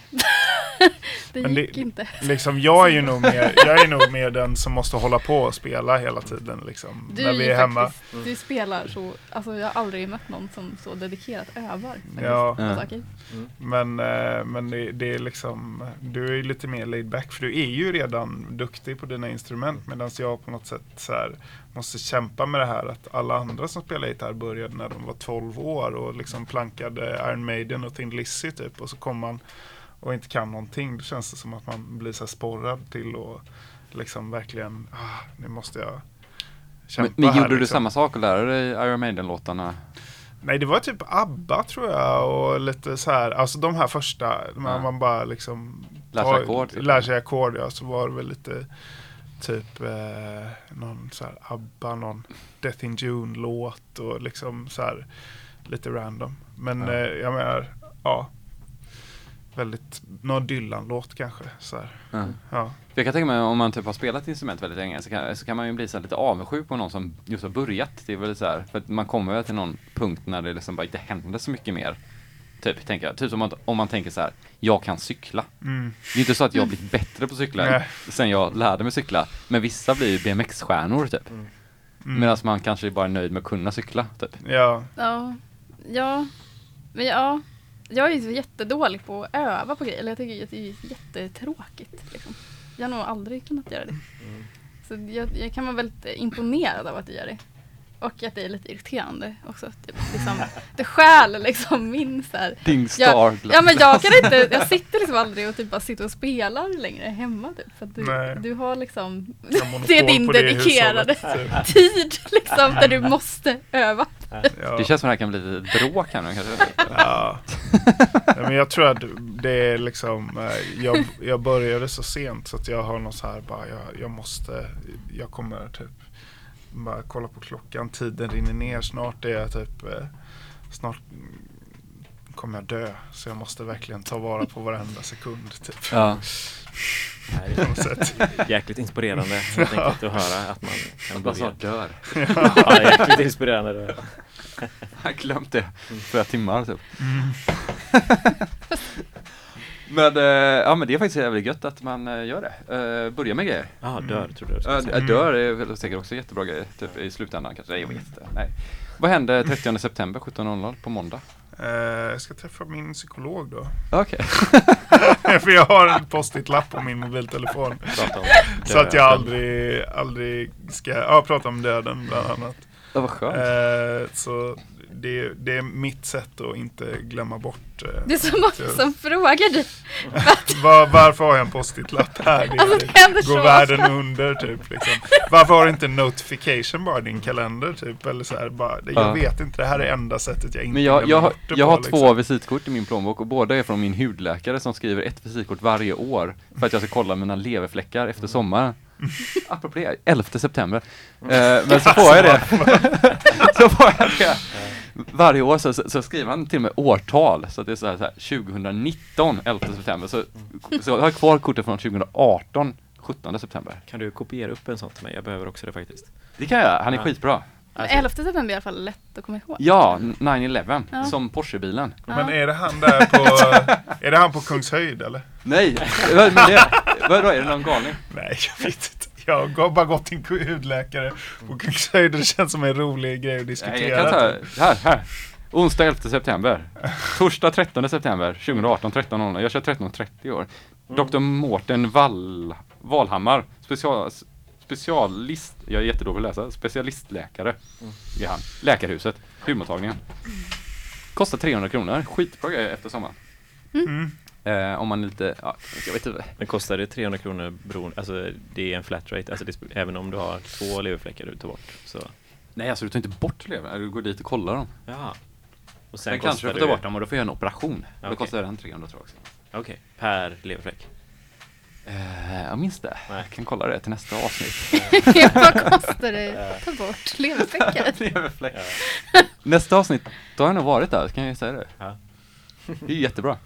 det Men det- gick inte. Liksom, jag är ju nog mer, jag är nog mer den som måste hålla på och spela hela tiden liksom. Du när är vi är hemma. faktiskt, du spelar så, alltså jag har aldrig mött någon som så dedikerat övar. faktiskt, Ja. på Ja. Saker. Men, eh, men det, det är liksom, du är ju lite mer laid back för du är ju redan duktig på dina instrument medan jag på något sätt så här, måste kämpa med det här att alla andra som spelar gitarr började när de var 12 år och liksom plankade Iron Maiden och Thin Lizzy typ och så kommer man och inte kan någonting. Då känns det som att man blir så här sporrad till att liksom verkligen, ah, nu måste jag Men, kämpa men gjorde du liksom. samma sak och lärde dig Iron Maiden-låtarna? Nej, det var typ ABBA tror jag och lite så här, alltså de här första, man, Ja. man bara liksom Lär sig tar- ackord, typ. Lär sig ackord, ja. Så var det väl lite typ eh, någon så här ABBA, någon Death in June-låt och liksom så här lite random. Men Ja. eh, jag menar, ja. Väldigt, någon Dylan-låt kanske. Så här. Ja. Jag kan tänka mig om man typ har spelat instrument väldigt länge så kan, så kan man ju bli så lite avundsjuk på någon som just har börjat. Det är väl så här, för att man kommer väl till någon punkt när det liksom bara inte händer så mycket mer. Typ, tänker jag. Typ som att, om man tänker så här, jag kan cykla. Mm. Det är inte så att jag har blivit bättre på cykla sen jag lärde mig cykla. Men vissa blir ju BMX-stjärnor typ. Mm. Medan man kanske bara är nöjd med att kunna cykla typ. Ja. Ja, ja, men ja. Jag är jättedålig på att öva på grejer. Eller jag tycker att det är jättetråkigt. Liksom. Jag har nog aldrig kunnat göra det. Så jag, jag kan vara väldigt imponerad av att du gör det. Och att det är lite irriterande också. Typ, liksom, det stjäl liksom min så här. Din jag. Ja men jag kan inte, jag sitter liksom aldrig och typ bara sitter och spelar längre hemma typ. För att du, du har liksom, det är din det dedikerade hushållet, tid liksom där du måste öva. Ja. Det känns som det här kan bli lite bråk här nu kanske. Ja. ja, men jag tror att det är liksom, eh, jag, jag började så sent så att jag har någon så här bara, jag, jag måste, jag kommer typ bara kolla på klockan, tiden rinner ner, snart är jag typ, eh, snart mm, kommer jag dö. Så jag måste verkligen ta vara på varenda sekund typ. Ja. Jäkligt inspirerande helt Ja. enkelt att höra att man kan börja. snart dör. Ja, jäkligt inspirerande. det. Jag har glömt det. Flera timmar typ. Mm. Men, eh, ja men det är faktiskt jävligt gött att man eh, gör det. Uh, börja med grejer. Ja, dör trodde jag du skulle Uh, dör är väl säkert också jättebra grejer, typ i slutändan kanske. Nej, jag vet inte. Nej. Vad händer 30 september 17.00 på måndag? Eh, jag ska träffa min psykolog då. Okej. För jag har en post-it-lapp på min mobiltelefon. Så att jag aldrig, aldrig ska, ja prata om döden bland annat. Ja, vad skönt. Eh, så det, det är mitt sätt att inte glömma bort. eh, Det är så många så- som frågar dig. Var, varför har jag en post-it-lapp här? Det, Alltså, det går världen ofta. under typ. Liksom. Varför har du inte notification bara i din kalender typ? Eller så här, bara, jag Ja. vet inte, det här är enda sättet jag inte Men jag, glömmer jag, har- bort det jag på, har två liksom. visitkort i min plånbok och båda är från min hudläkare som skriver ett visitkort varje år för att jag ska kolla mina leverfläckar efter sommaren. Apropå det, 11 september. Eh, men så får jag det. så får jag det. Varje år så, så, så skriver han till och med årtal, så att det är så här, så här 2019, 11 september. Så, så jag har kvar kortet från 2018, 17 september. Kan du kopiera upp en sån till mig? Jag behöver också det faktiskt. Det kan jag göra, han är Ja. skitbra. Men 11 september är i alla fall lätt att komma ihåg. Ja, 9-11, Ja. som Porsche-bilen. Men är det han där på, är det han på Kungshöjd eller? Nej, men det, vadå, är det någon galning? Nej, jag vet inte. Jag har bara gått till en hudläkare och det känns som en rolig grej att diskutera. jag kan ta, typ. här, här. Onsdag 11 september. Torsdag 13 september 2018, 13.00. Jag kör 13.30 i år. Dr. Mårten Wall, Valhammar, special, specialist, jag är jättedålig på att läsa, specialistläkare är han. Läkarhuset, hudmottagningen. Kostar 300 kronor, skitbra grej efter sommaren. Mm. Eh, om man är lite, ja, jag vet inte. Men kostar det 300 kronor beroende, alltså det är en flat rate, alltså det, även om du har två leverfläckar du tar bort. Så, Nej, alltså du tar inte bort leverna, du går dit och kollar dem. ja. Och Sen, sen kanske kostar du får ta bort dem och då får jag en operation. Då Okej. kostar den 300 tror jag också. Okej, per leverfläck. Eh, jag minns det. Nej. Jag kan kolla det till nästa avsnitt. Vad kostar det? Ta bort leverfläckar. Leverfläck. Nästa avsnitt, då har jag nog varit där, kan jag ju säga det. Ja. Det är jättebra.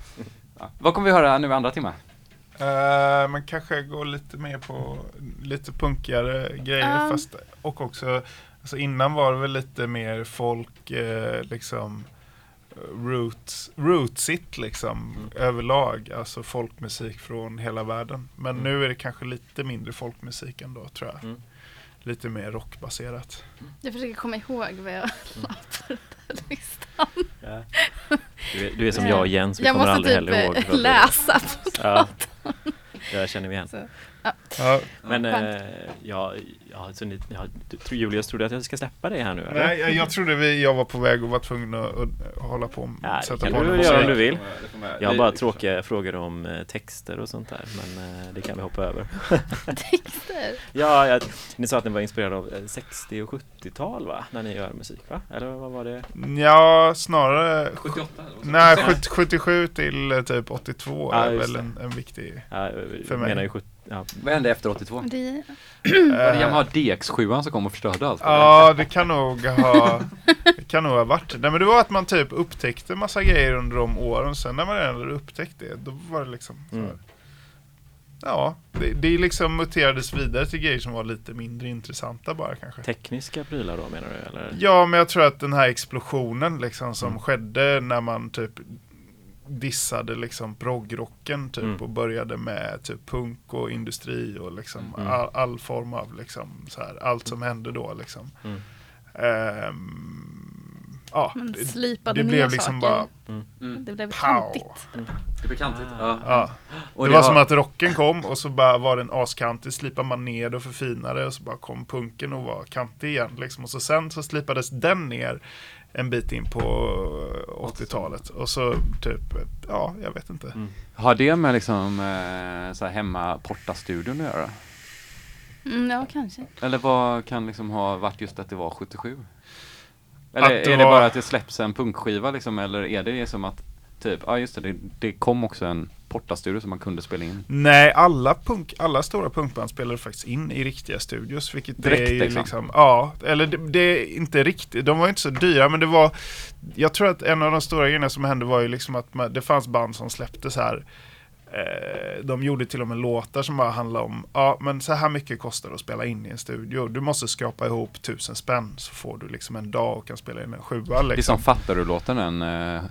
Ja. Vad kommer vi höra nu i andra timmen? Eh, men kanske gå lite mer på lite punkigare grejer. Ja. Fast, och också, alltså innan var det väl lite mer folk, eh, liksom roots, rootsigt liksom överlag. Alltså folkmusik från hela världen. Men Mm. nu är det kanske lite mindre folkmusik ändå tror jag. Mm. Lite mer rockbaserat. Jag försöker komma ihåg vad jag la på den där listan. Ja. Du, är, du är som jag och Jens, vi Jag kommer måste aldrig typ heller ihåg. eh, vad vi- läsa på Ja, jag känner mig igen. Så, ja. Ja. Men eh, ja, ja, så ni, ja, du, tror Julius, tror du att jag ska släppa dig här nu eller? Nej, jag, jag trodde vi, jag var på väg och var tvungen att, att hålla på och Ja, det sätta kan på du någon väl göra om du vill. Det Jag har det- bara tråkiga frågor om eh, texter och sånt där, men eh, det kan vi hoppa över. Texter. Ja, jag, ni sa att ni var inspirerade av eh, 60 och 70-tal va? När ni gör musik va? Eller vad var det? Ja, snarare 78? eller vad sa Nej, du? 70, 77 till eh, typ 82 Ja, är väl det. en, en viktig... Ja, För jag mig. menar ju 70, ja. Vad hände efter 82? Det, Var det Yamaha DX7 som kom och förstörde allt? Ja, det kan nog ha, det kan nog ha varit. Nej men det var att man typ upptäckte massa grejer under de åren. Sen när man redan hade upptäckt det, då var det liksom så här. Mm. Ja, det, det liksom muterades vidare till grejer som var lite mindre intressanta bara kanske. Tekniska prylar då menar du? Eller? Ja, men jag tror att den här explosionen liksom som Mm. skedde när man typ dissade liksom proggrocken typ Mm. och började med typ punk och industri och liksom Mm. all, all form av liksom så här, allt som hände då liksom. Mm. Ehm, ja, man det, slipade det blev liksom saker. bara Mm. Det blev kantigt. Det blir kantigt. Ja. Ja. Och det var som att rocken kom och så bara var den askantig, slipade man ner det och förfinade och så bara kom punken och var kantig igen. Liksom. Och så sen så slipades den ner en bit in på 80-talet. Och så typ, ja, jag vet inte. Mm. Har det med liksom eh, så här hemma porta-studion att göra? Mm, ja, kanske. Eller vad kan liksom ha varit just att det var 77? Eller Att det är det var- bara att det släpps en punkskiva liksom, eller är det som att typ, ja just det, det, det kom också en portastudio som man kunde spela in. Nej, alla, punk, alla stora punkband spelade faktiskt in i riktiga studios. Vilket Direkt, är liksom. liksom. Ja, eller det, det är inte riktigt. De var inte så dyra men det var Jag tror att en av de stora grejerna som hände var ju liksom att man, det fanns band som släppte så här eh, de gjorde till och med låtar som bara handlade om, ja men så här mycket kostar det att spela in i en studio. Du måste skrapa ihop tusen spänn så får du liksom en dag och kan spela in en sjua. Det är Liksom. som Fattar du-låten, den eh,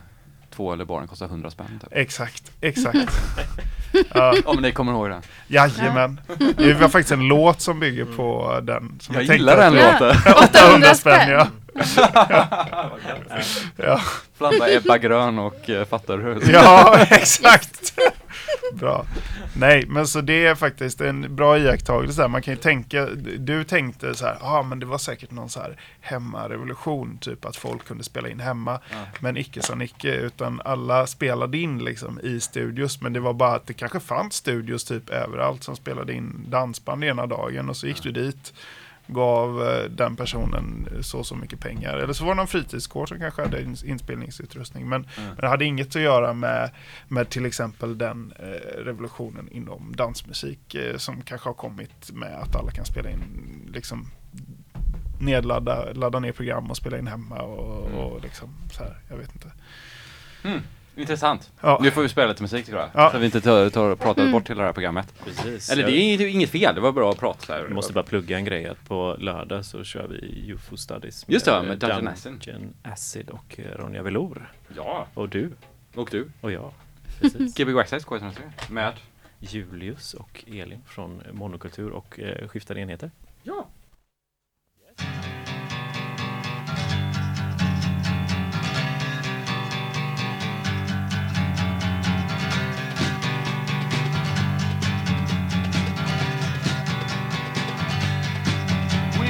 två eller baren kostar 100 spänn typ. Exakt, exakt. ja. Men ni kommer ihåg den? Jajamän. Det var faktiskt en låt som bygger på den. Som Jag tänkte gillar den låten. 800 spänn ja. ja. Blanda Ebba Grön och eh, Fattar du? Ja, exakt. Bra. Nej, men så det är faktiskt en bra iakttagelse. Man kan ju tänka, du tänkte så här, ja ah, men det var säkert någon så här hemmarevolution, typ att folk kunde spela in hemma. Ja. Men icke som icke, utan alla spelade in liksom i studios. Men det var bara att det kanske fanns studios typ överallt som spelade in dansband ena dagen och så gick du dit gav eh, den personen så så mycket pengar. Eller så var det någon fritidsgård som kanske hade ins- inspelningsutrustning. Men, Mm. men det hade inget att göra med, med till exempel den eh, revolutionen inom dansmusik eh, som kanske har kommit med att alla kan spela in, liksom nedladda, ladda ner program och spela in hemma och, Mm. och liksom så här, jag vet inte. Mm. Intressant. Ja. Nu får vi spela lite musik tror jag. Ja. Så vi inte tar, tar och pratar Mm. bort hela det här programmet. Precis. Eller det är inget, inget fel, det var bra att prata här. Jag måste bara plugga en grej att på lördag så kör vi UFO Studies Just det, med Dungeon Acid. Dungeon Acid och eh, Ronja Velour. Ja. Och du. Och du. Och jag. Precis. Gbg Waxxed K103 med Julius och Elin från Monokultur och eh, Skiftade enheter. Ja.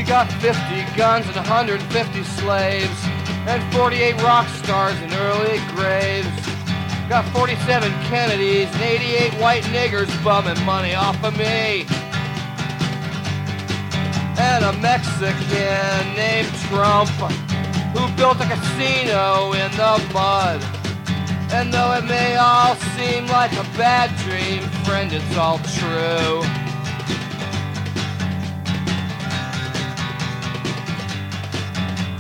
Got 50 guns and 150 slaves, and 48 rock stars in early graves. Got 47 Kennedys and 88 white niggers bumming money off of me. And a Mexican named Trump, who built a casino in the mud. And though it may all seem like a bad dream, friend, it's all true.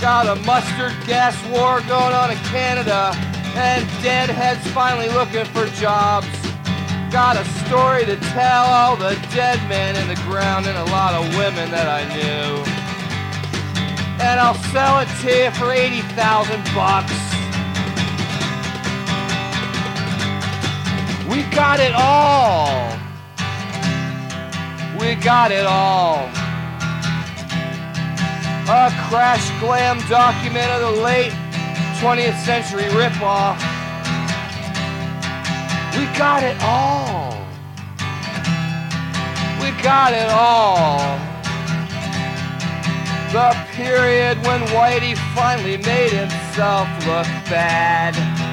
Got a mustard gas war going on in Canada, and deadheads finally looking for jobs. Got a story to tell all the dead men in the ground and a lot of women that I knew. And I'll sell it to you for 80,000 bucks. We got it all. We got it all. A crash glam document of the late 20th century ripoff. We got it all. We got it all. The period when Whitey finally made himself look bad.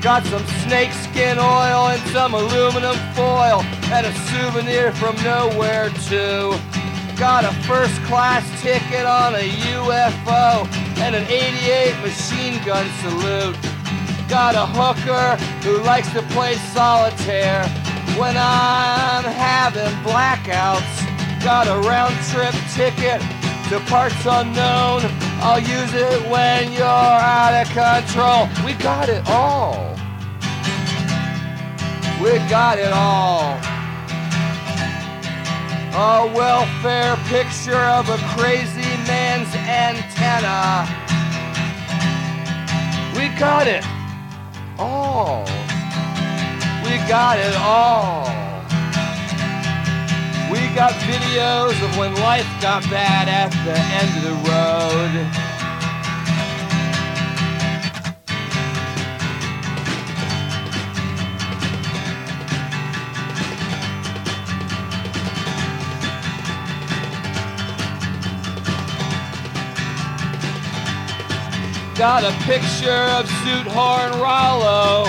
Got some snakeskin oil and some aluminum foil and a souvenir from nowhere too. Got a first class ticket on a UFO and an 88 machine gun salute. Got a hooker who likes to play solitaire when I'm having blackouts. Got a round trip ticket to parts unknown. I'll use it when you're out of control. We got it all. We got it all. A welfare picture of a crazy man's antenna. We got it all. We got it all. We got videos of when life got bad at the end of the road. Got a picture of Suit Horn Rollo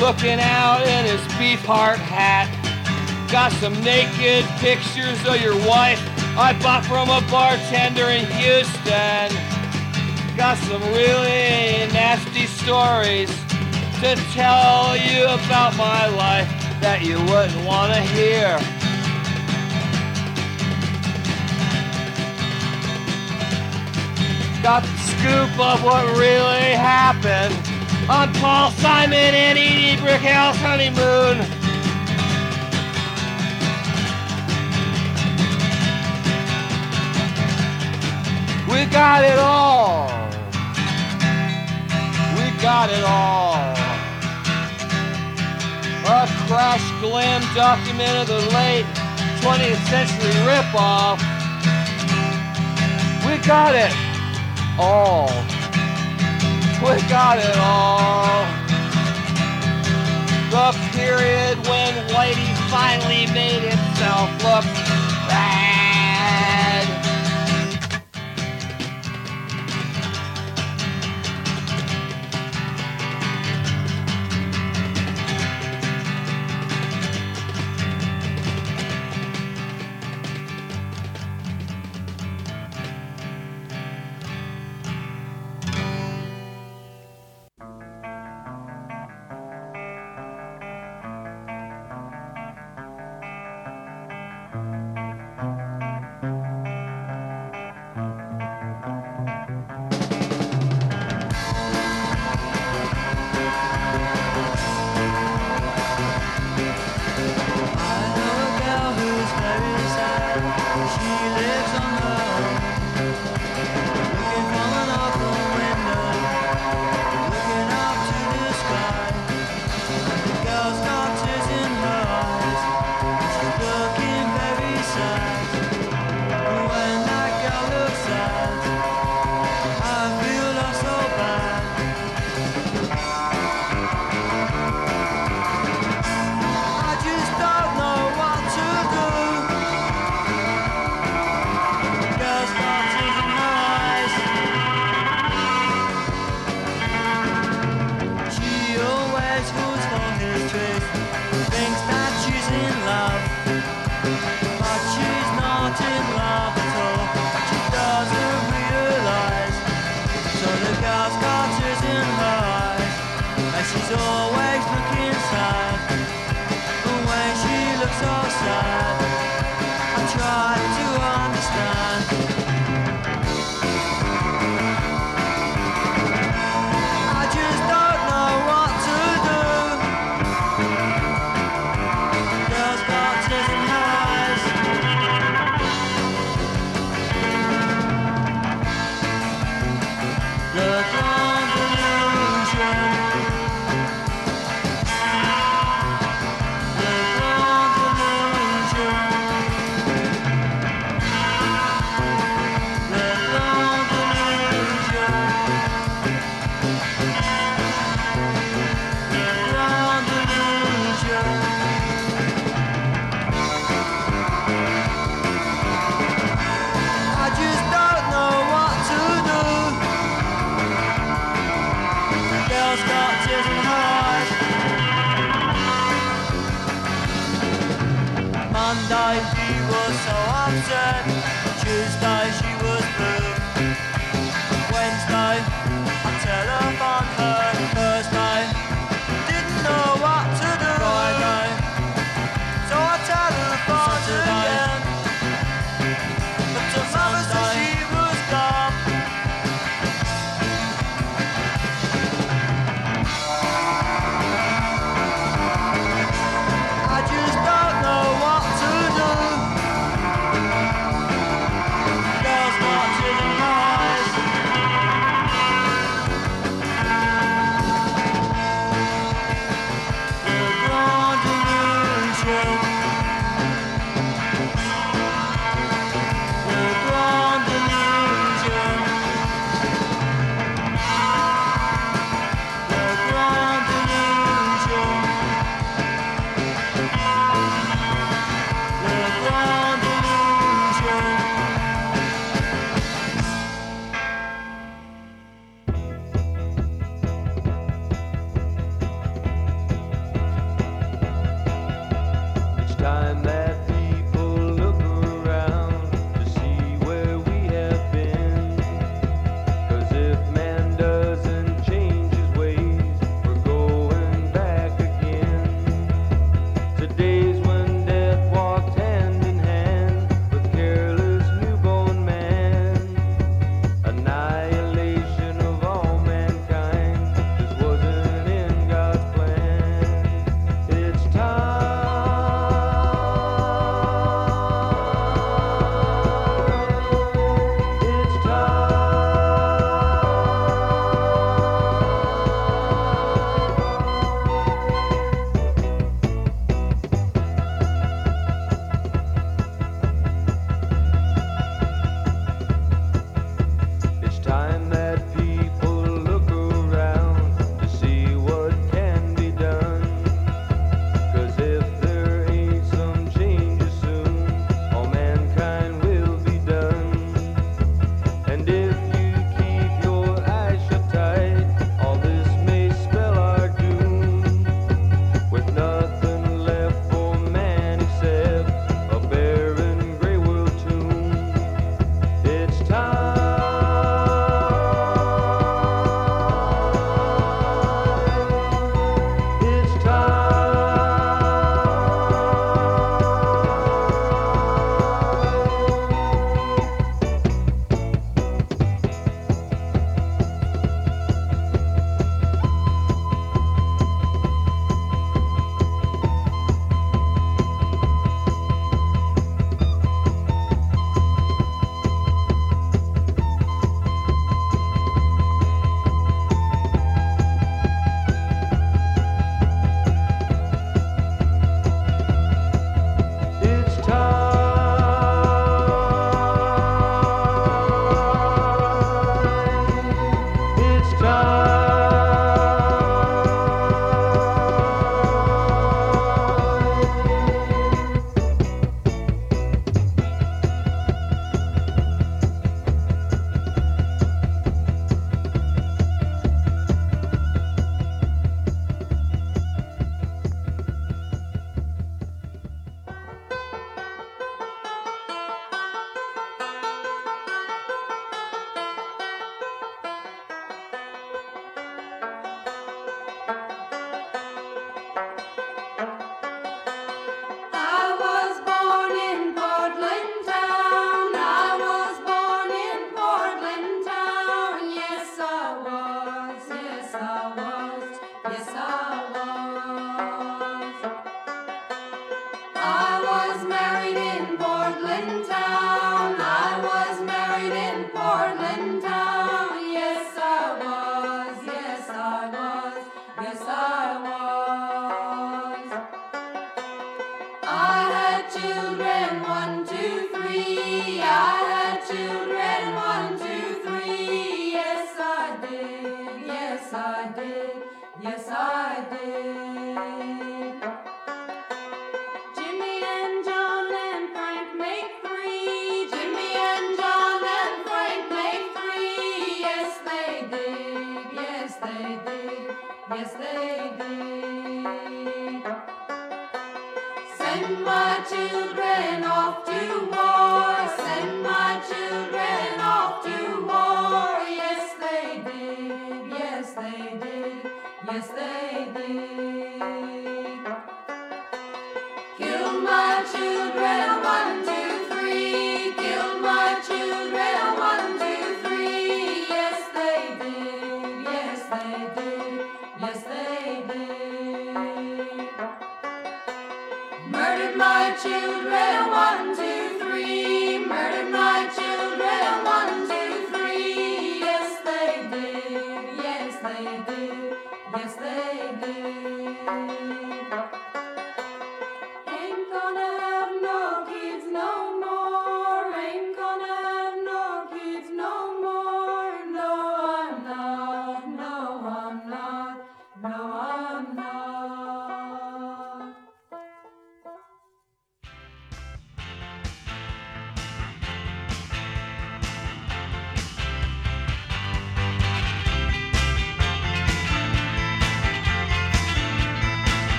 looking out in his beef heart hat. Got some naked pictures of your wife I bought from a bartender in Houston. Got some really nasty stories to tell you about my life that you wouldn't want to hear. Got the scoop of what really happened on Paul Simon and Edie Brickhouse honeymoon. We got it all. We got it all. A crash glam document of the late 20th century ripoff. We got it all. We got it all. The period when Whitey finally made himself look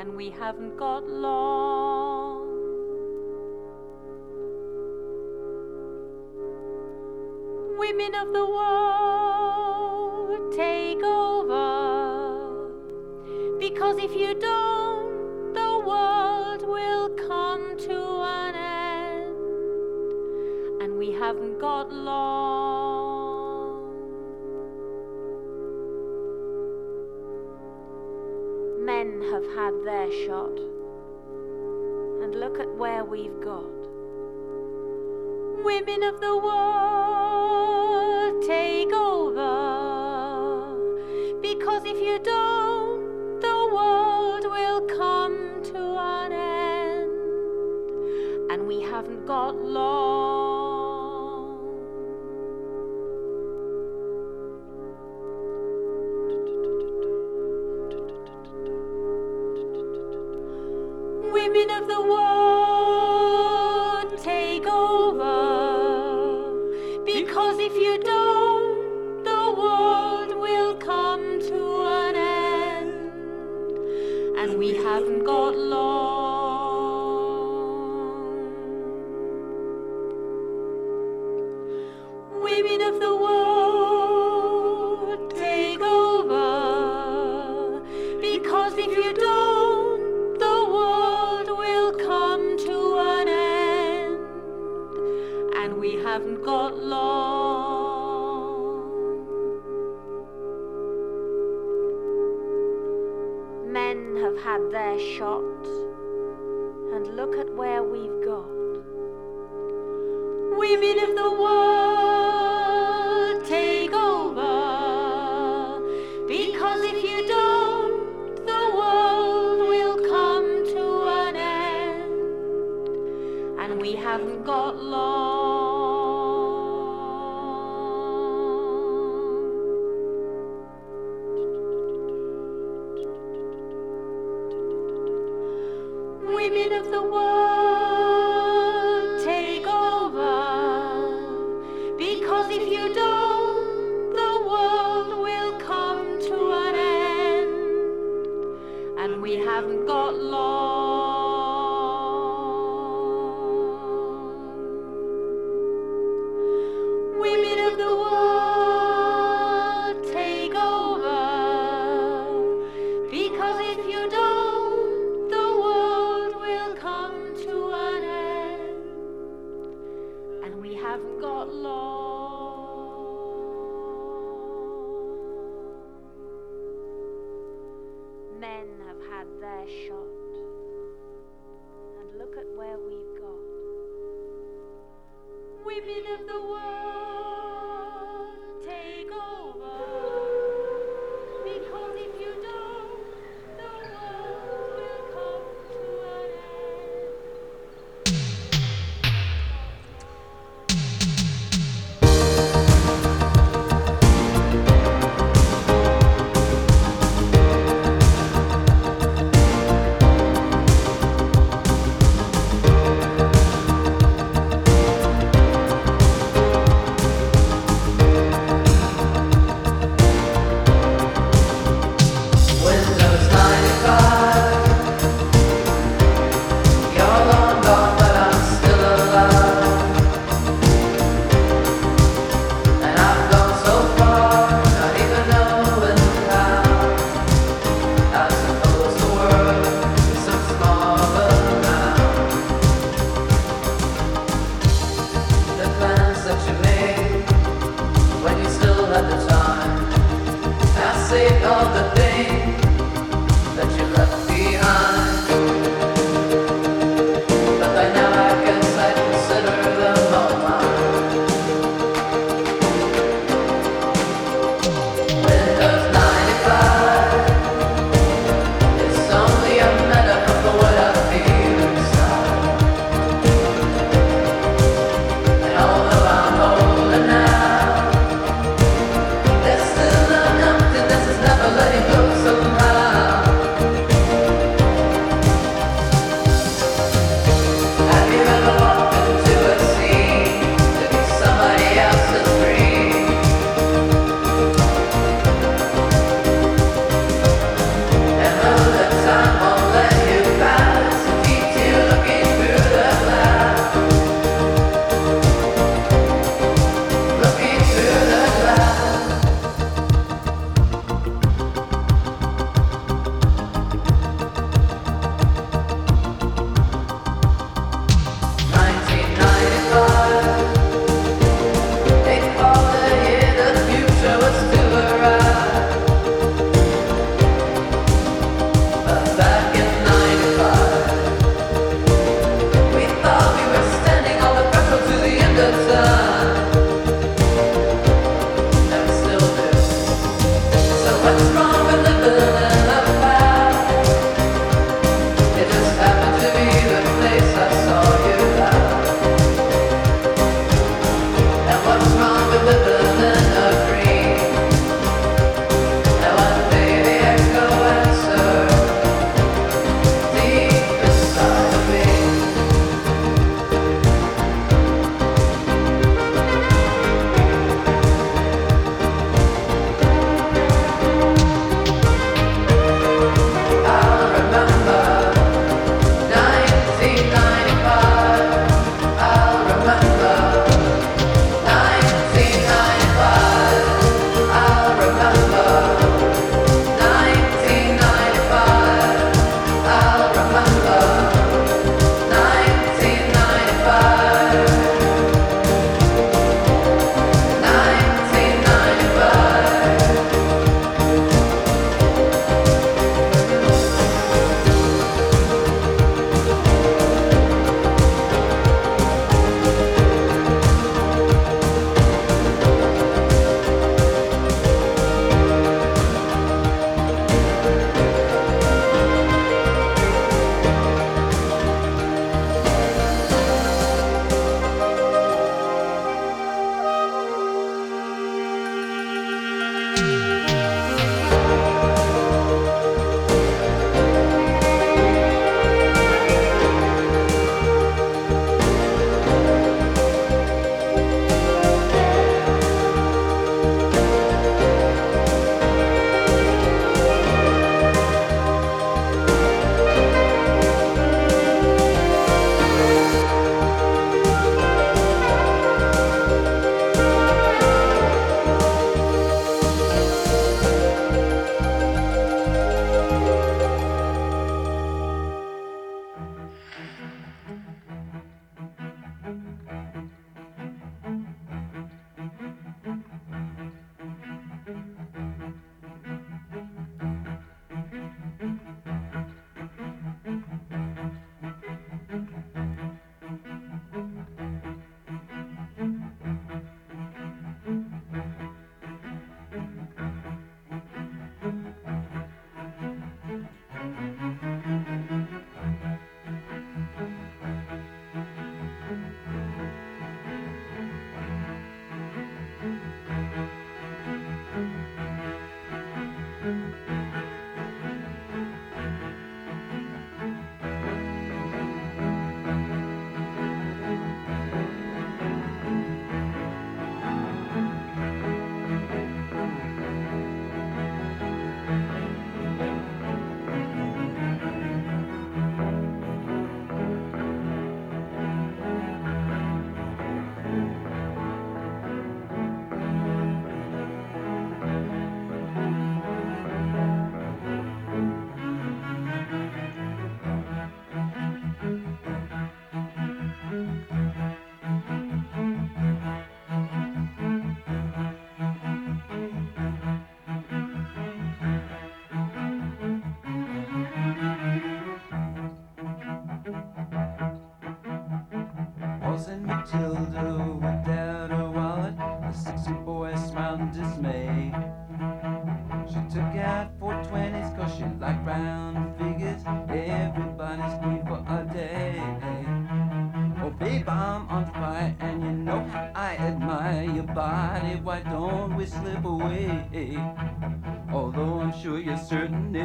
and we haven't got long. Women of the world, take over, because if you don't, the world will come to an end, and we haven't got long. had their shot. And look at where we've got. Women of the world, take over. Because if you don't, the world will come to an end. And we haven't got long.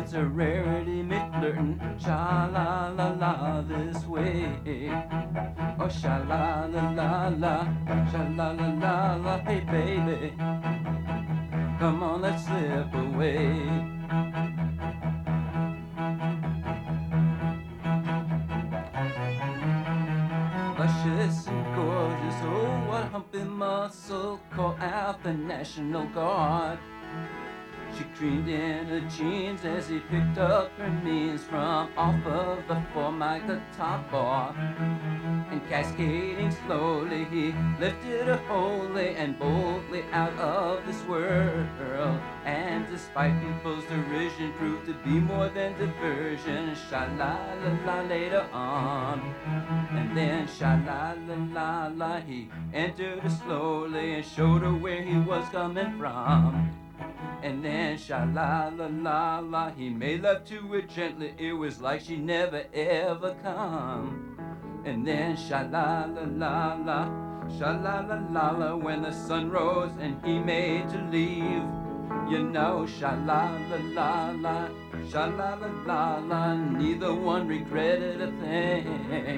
It's a rarity, me flirting. Sha la la la this way. Oh, sha la la la la, sha la la la la, hey baby. Come on, let's slip away. luscious and gorgeous. Oh, what humpy muscle call out the National Guard. She creamed in her jeans as he picked up her means from off of the formic, the top bar. And cascading slowly, he lifted her wholly and boldly out of this world. And despite people's derision, proved to be more than diversion. Sha la la la later on. And then sha la la la la, he entered her slowly and showed her where he was coming from. And then sha la la la la, he made love to her gently. It was like she never ever come. And then sha la la la la, sha la la la la, when the sun rose and he made to leave. You know, sha la la la la, sha la la la la, neither one regretted a thing.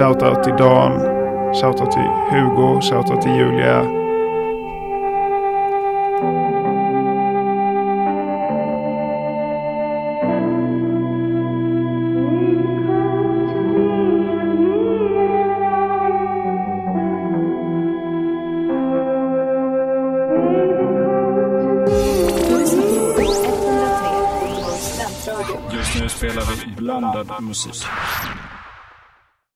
Shoutout till Dan. Shoutout till Hugo. Shoutout till Julia. Just nu spelar vi blandad musik.